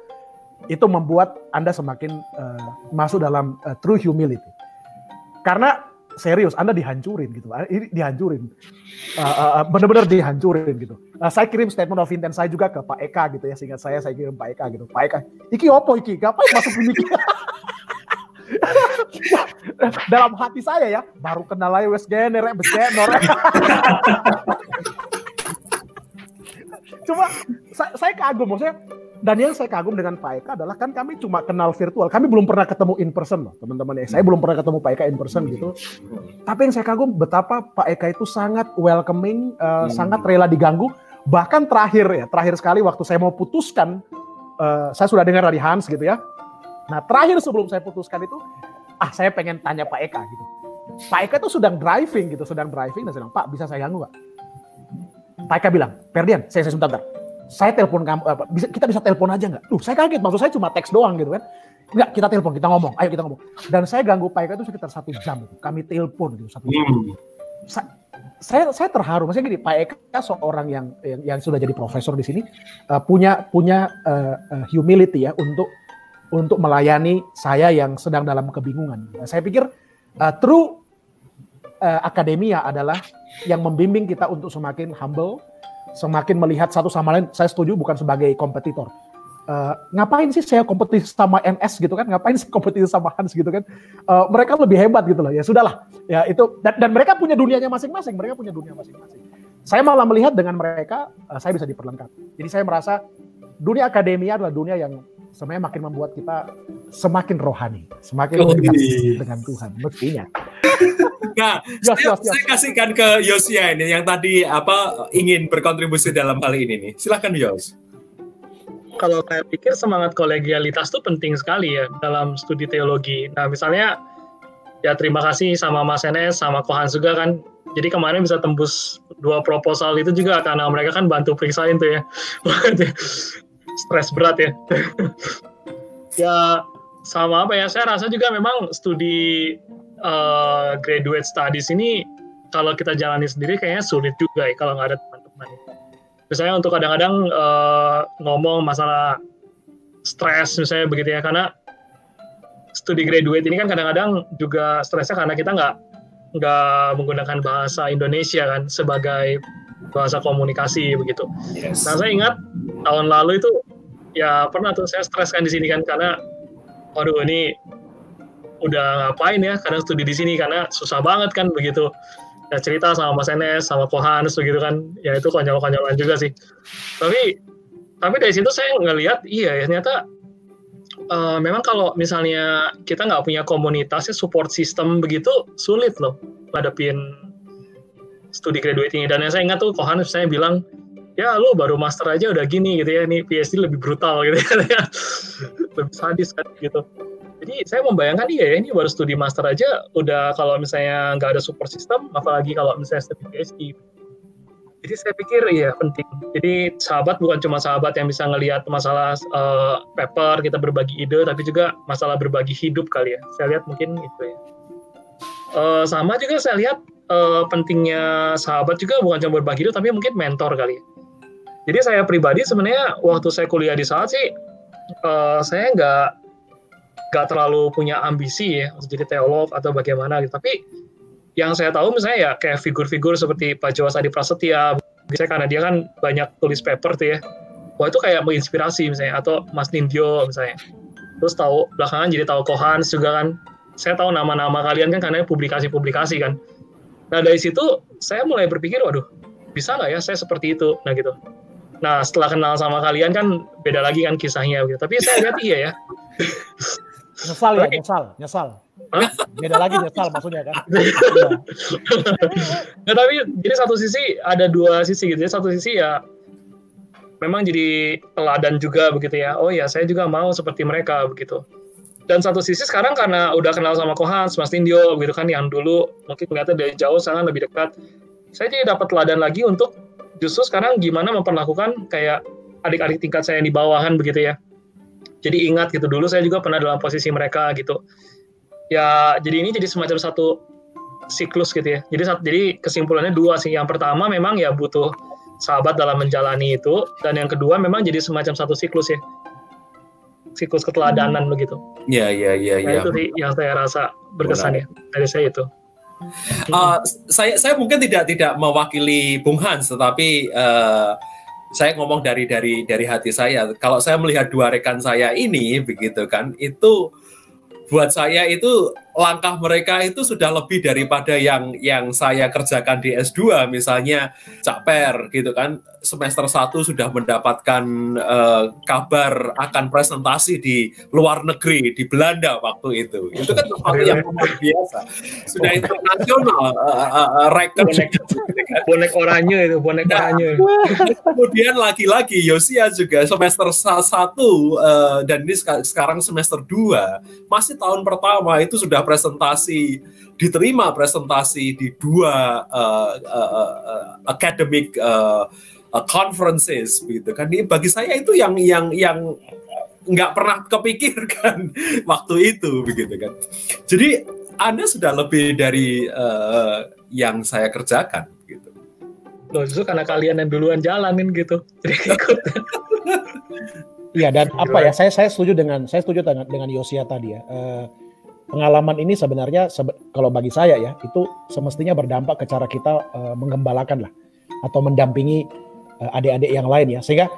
itu membuat Anda semakin eh, masuk dalam eh, true humility. Karena serius Anda dihancurin gitu. Ini dihancurin. Eh, eh, eh, benar-benar dihancurin gitu. Eh, saya kirim statement of intent saya juga ke Pak Eka gitu ya. Seingat saya saya kirim Pak Eka gitu. Pak Eka, iki opo iki? Ngapain masuk ini? <laughs> <laughs> Dalam hati saya ya, baru kenal aja wes gener, wes gener. <laughs> Cuma saya, saya kagum maksudnya Dan yang saya kagum dengan Pak Eka adalah kan kami cuma kenal virtual, kami belum pernah ketemu in person loh teman-teman ya. Saya belum pernah ketemu Pak Eka in person gitu. Tapi yang saya kagum betapa Pak Eka itu sangat welcoming, uh, hmm. sangat rela diganggu. Bahkan terakhir ya, terakhir sekali waktu saya mau putuskan, uh, saya sudah dengar dari Hans gitu ya. Nah terakhir sebelum saya putuskan itu, ah saya pengen tanya Pak Eka gitu. Pak Eka itu sedang driving gitu, sedang driving dan sedang Pak bisa saya ganggu nggak? Pak Eka bilang, Ferdian, saya, saya sebentar, saya telepon kamu, apa, bisa, kita bisa telepon aja nggak? Duh, saya kaget, maksud saya cuma teks doang gitu kan. Enggak, kita telepon, kita ngomong, ayo kita ngomong. Dan saya ganggu Pak Eka itu sekitar satu jam, gitu. kami telepon gitu satu jam. Hmm. Sa saya saya terharu, maksudnya gini, Pak Eka seorang yang yang, yang sudah jadi profesor di sini uh, punya punya uh, uh, humility ya untuk untuk melayani saya yang sedang dalam kebingungan. Nah, saya pikir uh, true uh, akademia adalah yang membimbing kita untuk semakin humble, semakin melihat satu sama lain. Saya setuju bukan sebagai kompetitor. Uh, ngapain sih saya kompetisi sama NS gitu kan? Ngapain sih kompetisi sama Hans gitu kan? Uh, mereka lebih hebat gitu loh. Ya sudahlah. Ya itu dan, dan mereka punya dunianya masing-masing. Mereka punya dunia masing-masing. Saya malah melihat dengan mereka uh, saya bisa diperlengkapi. Jadi saya merasa dunia akademia adalah dunia yang sebenarnya makin membuat kita semakin rohani, semakin dekat dengan Tuhan mestinya. Nah, Yos, saya, Yos, Yos. saya kasihkan ke Yosia ini yang tadi apa ingin berkontribusi dalam hal ini nih. Silakan Yos. Kalau saya pikir semangat kolegialitas itu penting sekali ya dalam studi teologi. Nah, misalnya ya terima kasih sama Mas Enes sama Kohan juga kan. Jadi kemarin bisa tembus dua proposal itu juga karena mereka kan bantu periksain tuh ya. <laughs> Stres berat ya. <laughs> ya sama apa ya? Saya rasa juga memang studi uh, graduate studies ini kalau kita jalani sendiri kayaknya sulit juga ya kalau nggak ada teman-teman. Misalnya untuk kadang-kadang uh, ngomong masalah stres misalnya begitu ya karena studi graduate ini kan kadang-kadang juga stresnya karena kita nggak nggak menggunakan bahasa Indonesia kan sebagai bahasa komunikasi begitu. Yes. Nah saya ingat tahun lalu itu ya pernah tuh saya stres kan di sini kan karena waduh ini udah ngapain ya kadang studi di sini karena susah banget kan begitu ya cerita sama Mas Enes sama Kohans begitu kan ya itu konyol-konyolan juga sih tapi tapi dari situ saya ngelihat iya ya ternyata uh, memang kalau misalnya kita nggak punya komunitasnya support system begitu sulit loh ngadepin studi graduate ini dan yang saya ingat tuh Kohan saya bilang ya lu baru master aja udah gini gitu ya. Ini PhD lebih brutal gitu ya. <laughs> Lebih sadis kan gitu. Jadi saya membayangkan iya ya ini baru studi master aja udah kalau misalnya nggak ada support system apalagi kalau misalnya studi PhD jadi saya pikir iya penting. Jadi sahabat bukan cuma sahabat yang bisa ngelihat masalah uh, paper kita berbagi ide tapi juga masalah berbagi hidup kali ya. Saya lihat mungkin itu ya. Uh, sama juga saya lihat uh, pentingnya sahabat juga bukan cuma berbagi hidup tapi mungkin mentor kali jadi saya pribadi sebenarnya waktu saya kuliah di saat sih uh, saya nggak gak terlalu punya ambisi ya untuk jadi teolog atau bagaimana gitu. Tapi yang saya tahu misalnya ya kayak figur-figur seperti Pak Jawa Sadi Prasetya, misalnya karena dia kan banyak tulis paper tuh ya. Wah itu kayak menginspirasi misalnya atau Mas Nindyo misalnya. Terus tahu belakangan jadi tahu Kohans juga kan. Saya tahu nama-nama kalian kan karena publikasi-publikasi kan. Nah dari situ saya mulai berpikir, waduh bisa nggak ya saya seperti itu, nah gitu. Nah setelah kenal sama kalian kan beda lagi kan kisahnya gitu. Tapi saya lihat iya ya. Nyesal ya, nyesal, nyesal. Hah? Beda lagi nyesal maksudnya kan. <laughs> Nah, tapi jadi satu sisi ada dua sisi gitu ya. Satu sisi ya memang jadi teladan juga begitu ya. Oh ya, saya juga mau seperti mereka begitu. Dan satu sisi sekarang karena udah kenal sama Kohan, Mas Tindio gitu kan yang dulu mungkin kelihatan dari jauh sangat lebih dekat. Saya jadi dapat teladan lagi untuk justru sekarang gimana memperlakukan kayak adik-adik tingkat saya yang di bawahan begitu ya. Jadi ingat gitu dulu saya juga pernah dalam posisi mereka gitu. Ya jadi ini jadi semacam satu siklus gitu ya. Jadi jadi kesimpulannya dua sih. Yang pertama memang ya butuh sahabat dalam menjalani itu dan yang kedua memang jadi semacam satu siklus ya siklus keteladanan hmm. begitu. Ya ya ya nah, ya itu sih yang saya rasa berkesan ya dari saya itu. Uh, saya saya mungkin tidak tidak mewakili Bung Hans tetapi uh, saya ngomong dari dari dari hati saya. Kalau saya melihat dua rekan saya ini begitu kan, itu buat saya itu langkah mereka itu sudah lebih daripada yang yang saya kerjakan di S2 misalnya Cak Per gitu kan. Semester 1 sudah mendapatkan uh, kabar akan presentasi di luar negeri di Belanda waktu itu. Itu kan sesuatu yang luar biasa. Sudah internasional uh, uh, uh, record. Bonek, bonek oranye itu bonek nah, oranye. kemudian lagi-lagi Yosia juga semester 1 uh, dan ini sekarang semester 2 masih tahun pertama itu sudah presentasi diterima presentasi di dua uh, uh, uh, academic uh, uh, conferences gitu kan. Ini bagi saya itu yang yang yang nggak pernah kepikirkan <laughs> waktu itu begitu kan. Jadi anda sudah lebih dari uh, yang saya kerjakan gitu. Loh justru karena kalian yang duluan jalanin gitu <laughs> jadi ikut Iya dan apa ya saya saya setuju dengan saya setuju dengan dengan Yosia tadi ya. Uh, pengalaman ini sebenarnya sebe kalau bagi saya ya itu semestinya berdampak ke cara kita uh, menggembalakan lah atau mendampingi uh, adik-adik yang lain ya. Sehingga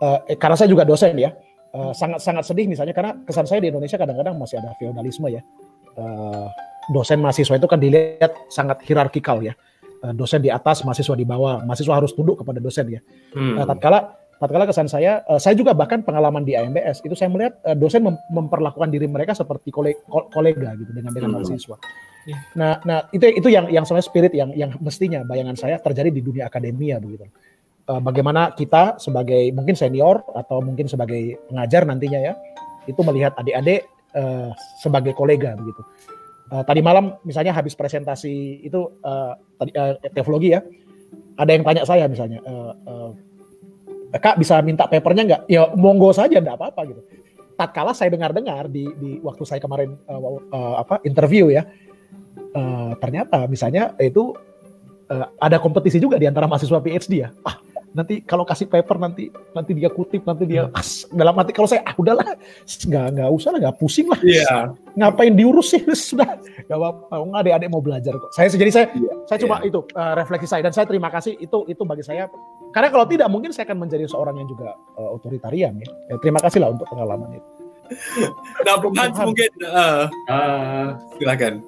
uh, eh, karena saya juga dosen ya sangat sangat sangat sedih misalnya karena kesan saya di Indonesia kadang-kadang masih ada feodalisme ya. Uh, dosen mahasiswa itu kan dilihat sangat hierarkikal ya. Uh, dosen di atas mahasiswa di bawah. Mahasiswa harus tunduk kepada dosen ya. Hmm. uh, tatkala tatkala kesan saya, uh, saya juga bahkan pengalaman di AMBS itu saya melihat uh, dosen mem memperlakukan diri mereka seperti kolega, kolega gitu dengan dengan hmm. mahasiswa. Yeah. Nah, nah itu itu yang yang sebenarnya spirit yang yang mestinya bayangan saya terjadi di dunia akademia begitu. Uh, bagaimana kita sebagai mungkin senior atau mungkin sebagai pengajar nantinya ya itu melihat adik-adik uh, sebagai kolega begitu. Uh, tadi malam misalnya habis presentasi itu uh, tadi uh, teologi ya, ada yang tanya saya misalnya. Uh, uh, kak bisa minta papernya nggak? Ya monggo saja, nggak apa-apa gitu. Tatkala saya dengar-dengar di, di waktu saya kemarin uh, uh, apa interview ya, uh, ternyata misalnya itu uh, ada kompetisi juga di antara mahasiswa PhD ya. Ah, nanti kalau kasih paper nanti nanti dia kutip nanti dia hmm. as, dalam hati kalau saya ah udahlah. Nggak nggak usah lah nggak pusing lah. Yeah. ngapain diurus sih? <laughs> Sudah nggak apa-apa. Nggak adik-adik mau belajar kok. Saya jadi saya yeah. saya cuma yeah. itu uh, refleksi saya. Dan saya terima kasih itu itu bagi saya. Karena kalau tidak mungkin saya akan menjadi seorang yang juga uh, otoritarian ya. ya terima kasih lah untuk pengalaman itu. <laughs> Nah Bung Hans mungkin uh, uh, silakan.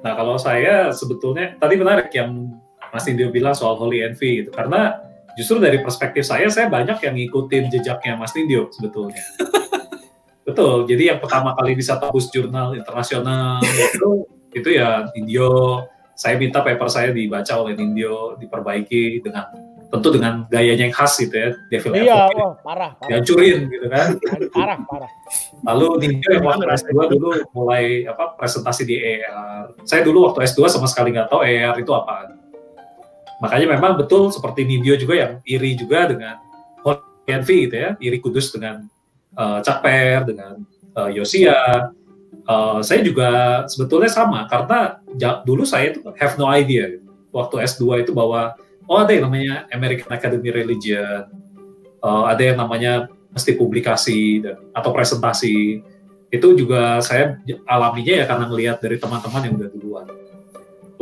Nah kalau saya sebetulnya tadi menarik yang Mas Indio bilang soal holy envy gitu. Karena justru dari perspektif saya, saya banyak yang ngikutin jejaknya Mas Nindyo sebetulnya. <laughs> Betul, jadi yang pertama kali bisa tembus jurnal internasional itu, itu ya Nindyo. Saya minta paper saya dibaca oleh Nindyo, diperbaiki dengan tentu dengan gayanya yang khas gitu ya, Devil Iya, oh, parah, parah. Dihancurin gitu kan. Parah, parah. Lalu Nindyo yang waktu S2 dulu mulai apa presentasi di ER. Saya dulu waktu S2 sama sekali nggak tahu ER itu apaan Makanya memang betul seperti Nindyo juga yang iri juga dengan Envy gitu ya, iri kudus dengan uh, Cakper, dengan uh, Yosia. Uh, saya juga sebetulnya sama karena dulu saya itu have no idea waktu S2 itu bahwa oh ada yang namanya American Academy Religion, uh, ada yang namanya mesti publikasi dan, atau presentasi. Itu juga saya alaminya ya karena melihat dari teman-teman yang udah.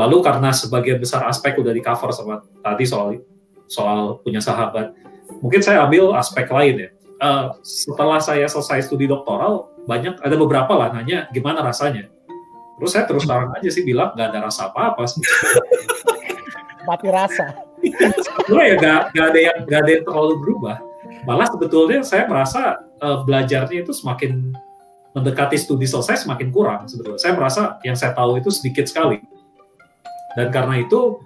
Lalu karena sebagian besar aspek udah di cover sama tadi soal soal punya sahabat, mungkin saya ambil aspek lain ya. Uh, setelah saya selesai studi doktoral, banyak ada beberapa lah nanya gimana rasanya. Terus saya terus terang aja sih bilang nggak ada rasa apa-apa sih. <laughs> Mati rasa. Sebetulnya ya nggak ada yang nggak ada yang terlalu berubah. Malah sebetulnya saya merasa uh, belajarnya itu semakin mendekati studi selesai semakin kurang sebetulnya. Saya merasa yang saya tahu itu sedikit sekali dan karena itu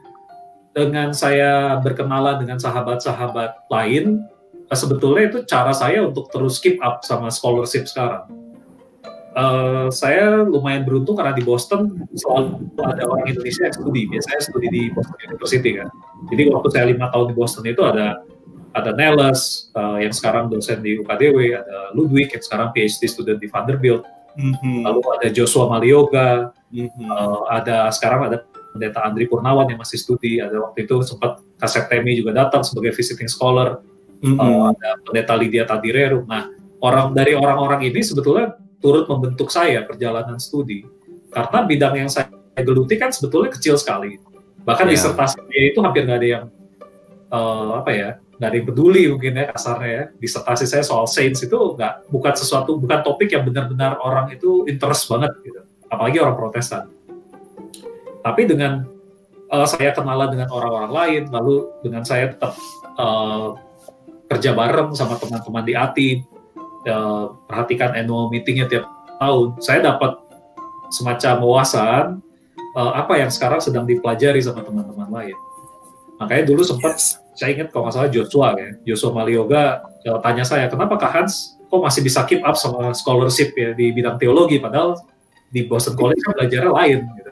dengan saya berkenalan dengan sahabat-sahabat lain, eh, sebetulnya itu cara saya untuk terus keep up sama scholarship sekarang. Uh, saya lumayan beruntung karena di Boston selalu ada orang Indonesia yang studi. Biasanya studi di Boston University kan. Jadi waktu saya lima tahun di Boston itu ada ada Neles uh, yang sekarang dosen di UKDW, ada Ludwig yang sekarang PhD student di Vanderbilt, mm -hmm. lalu ada Joshua Malioga, mm -hmm. uh, ada sekarang ada pendeta Andri Purnawan yang masih studi, ada waktu itu sempat Kasep Temi juga datang sebagai visiting scholar, mm -hmm. uh, ada pendeta Lydia Tadireru. Nah, orang dari orang-orang ini sebetulnya turut membentuk saya perjalanan studi, karena bidang yang saya geluti kan sebetulnya kecil sekali. Bahkan yeah. disertasinya itu hampir nggak ada yang uh, apa ya, nggak ada yang peduli mungkin ya kasarnya ya. Disertasi saya soal sains itu nggak bukan sesuatu bukan topik yang benar-benar orang itu interest banget gitu apalagi orang Protestan. Tapi dengan uh, saya kenalan dengan orang-orang lain, lalu dengan saya tetap uh, kerja bareng sama teman-teman di ATI, uh, perhatikan annual meetingnya tiap tahun, saya dapat semacam wawasan uh, apa yang sekarang sedang dipelajari sama teman-teman lain. Makanya dulu sempat saya ingat kalau nggak salah Joshua ya, Joshua Malioga uh, tanya saya, kenapa Kak Hans kok masih bisa keep up sama scholarship ya di bidang teologi, padahal di Boston College kan belajarnya lain. Gitu.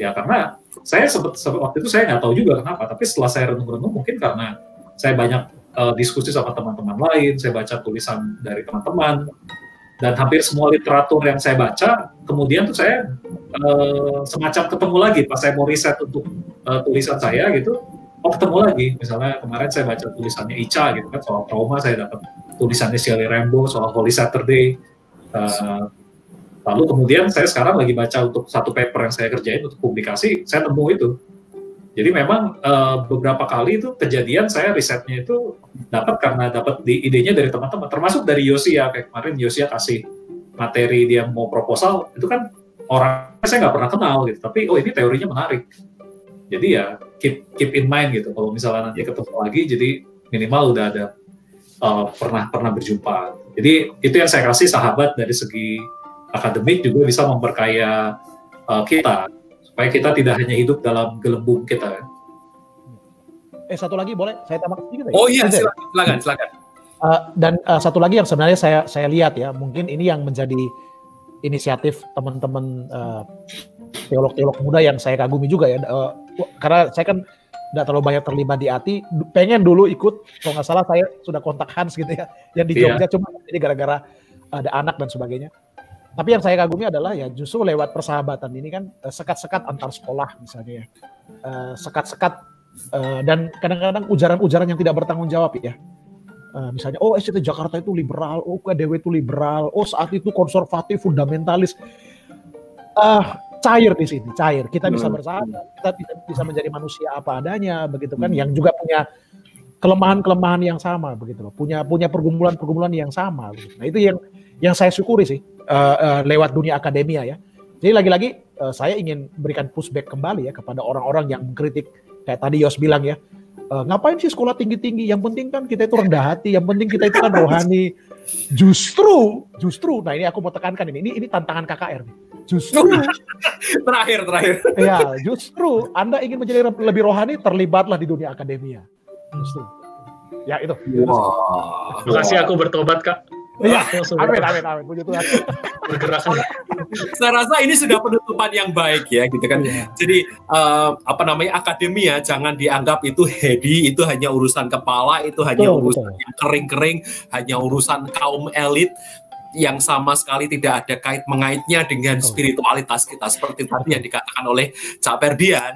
Ya karena saya sempat, waktu itu saya nggak tahu juga kenapa, tapi setelah saya renung-renung mungkin karena saya banyak uh, diskusi sama teman-teman lain, saya baca tulisan dari teman-teman, dan hampir semua literatur yang saya baca, kemudian tuh saya uh, semacam ketemu lagi pas saya mau riset untuk uh, tulisan saya gitu, oh ketemu lagi. Misalnya kemarin saya baca tulisannya Ica gitu kan soal trauma saya dapat tulisannya Shirley Rambo soal Holy Saturday uh, lalu kemudian saya sekarang lagi baca untuk satu paper yang saya kerjain untuk publikasi saya nemu itu. Jadi memang uh, beberapa kali itu kejadian saya risetnya itu dapat karena dapat di idenya dari teman-teman termasuk dari Yosia. Kayak kemarin Yosia kasih materi dia mau proposal itu kan orang saya nggak pernah kenal gitu. Tapi oh ini teorinya menarik. Jadi ya keep keep in mind gitu. Kalau misalnya nanti ketemu lagi jadi minimal udah ada uh, pernah pernah berjumpa. Jadi itu yang saya kasih sahabat dari segi akademik juga bisa memperkaya uh, kita supaya kita tidak hanya hidup dalam gelembung kita kan. Eh satu lagi boleh saya tambah sedikit ya? Oh iya silakan silakan. silakan. Uh, dan uh, satu lagi yang sebenarnya saya saya lihat ya mungkin ini yang menjadi inisiatif teman-teman uh, teolog-teolog muda yang saya kagumi juga ya. Uh, karena saya kan tidak terlalu banyak terlibat di ATI, pengen dulu ikut, kalau nggak salah saya sudah kontak Hans gitu ya, yang di iya. Jogja, yeah. cuma jadi gara-gara ada anak dan sebagainya. Tapi yang saya kagumi adalah ya justru lewat persahabatan ini kan eh, sekat-sekat antar sekolah misalnya ya, eh, sekat-sekat uh, dan kadang-kadang ujaran-ujaran yang tidak bertanggung jawab ya. Uh, misalnya, oh SCT Jakarta itu liberal, oh KDW itu liberal, oh saat itu konservatif, fundamentalis. Uh, cair di sini, cair. Kita bisa hmm. bersahabat, kita bisa menjadi manusia apa adanya, begitu kan? Yang juga punya kelemahan-kelemahan yang sama, begitu loh. Punya punya pergumulan-pergumulan yang sama. Begitu. Nah itu yang yang saya syukuri sih uh, uh, lewat dunia akademia ya. Jadi lagi-lagi uh, saya ingin berikan pushback kembali ya kepada orang-orang yang mengkritik kayak tadi Yos bilang ya. Uh, ngapain sih sekolah tinggi-tinggi? Yang penting kan kita itu rendah hati, yang penting kita itu kan rohani. Justru, justru, nah ini aku mau tekankan ini, ini, ini tantangan KKR nih Justru <laughs> terakhir terakhir. Ya, justru Anda ingin menjadi lebih rohani terlibatlah di dunia akademia. Justru. Ya itu. Wah. Wow. Makasih aku bertobat, Kak. Iya, amin, amin, amin. Puji Tuhan. Bergerak. Saya rasa ini sudah penutupan yang baik ya, gitu kan. Yeah. Jadi uh, apa namanya akademia jangan dianggap itu heady, itu hanya urusan kepala, itu hanya betul, urusan betul. yang kering-kering, hanya urusan kaum elit yang sama sekali tidak ada kait mengaitnya dengan spiritualitas kita. Seperti tadi yang dikatakan oleh Cak Perdian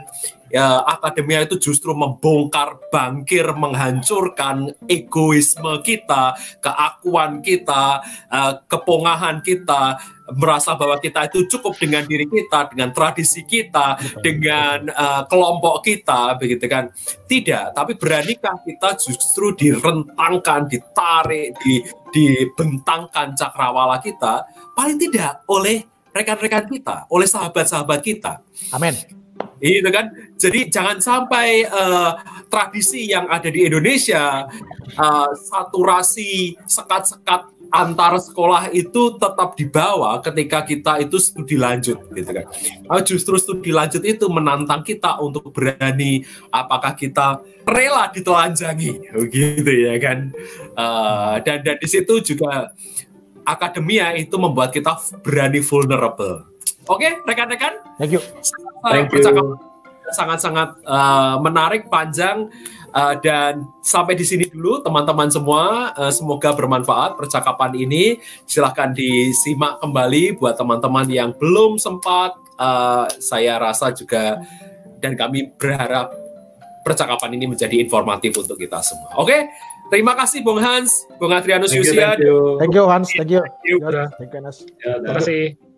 ya akademia itu justru membongkar bangkir menghancurkan egoisme kita keakuan kita uh, kepongahan kita merasa bahwa kita itu cukup dengan diri kita, dengan tradisi kita, dengan uh, kelompok kita, begitu kan? Tidak, tapi beranikah kita justru direntangkan, ditarik, di, dibentangkan cakrawala kita, paling tidak oleh rekan-rekan kita, oleh sahabat-sahabat kita. Amin. Itu kan. Jadi jangan sampai uh, tradisi yang ada di Indonesia uh, saturasi sekat-sekat antar sekolah itu tetap dibawa ketika kita itu studi lanjut gitu kan. Ah, justru studi lanjut itu menantang kita untuk berani apakah kita rela ditelanjangi <laughs> gitu ya kan. Uh, dan dan di situ juga akademia itu membuat kita berani vulnerable. Oke, okay, rekan-rekan. Thank you. Thank you. Sangat-sangat uh, menarik, panjang. Uh, dan sampai di sini dulu teman-teman semua. Uh, semoga bermanfaat percakapan ini. Silahkan disimak kembali buat teman-teman yang belum sempat. Uh, saya rasa juga dan kami berharap percakapan ini menjadi informatif untuk kita semua. Oke, okay? terima kasih Bung Hans, Bung Adrianus Yusia. Thank you. thank you Hans, thank you. Thank you, thank you Hans. Ya, terima kasih.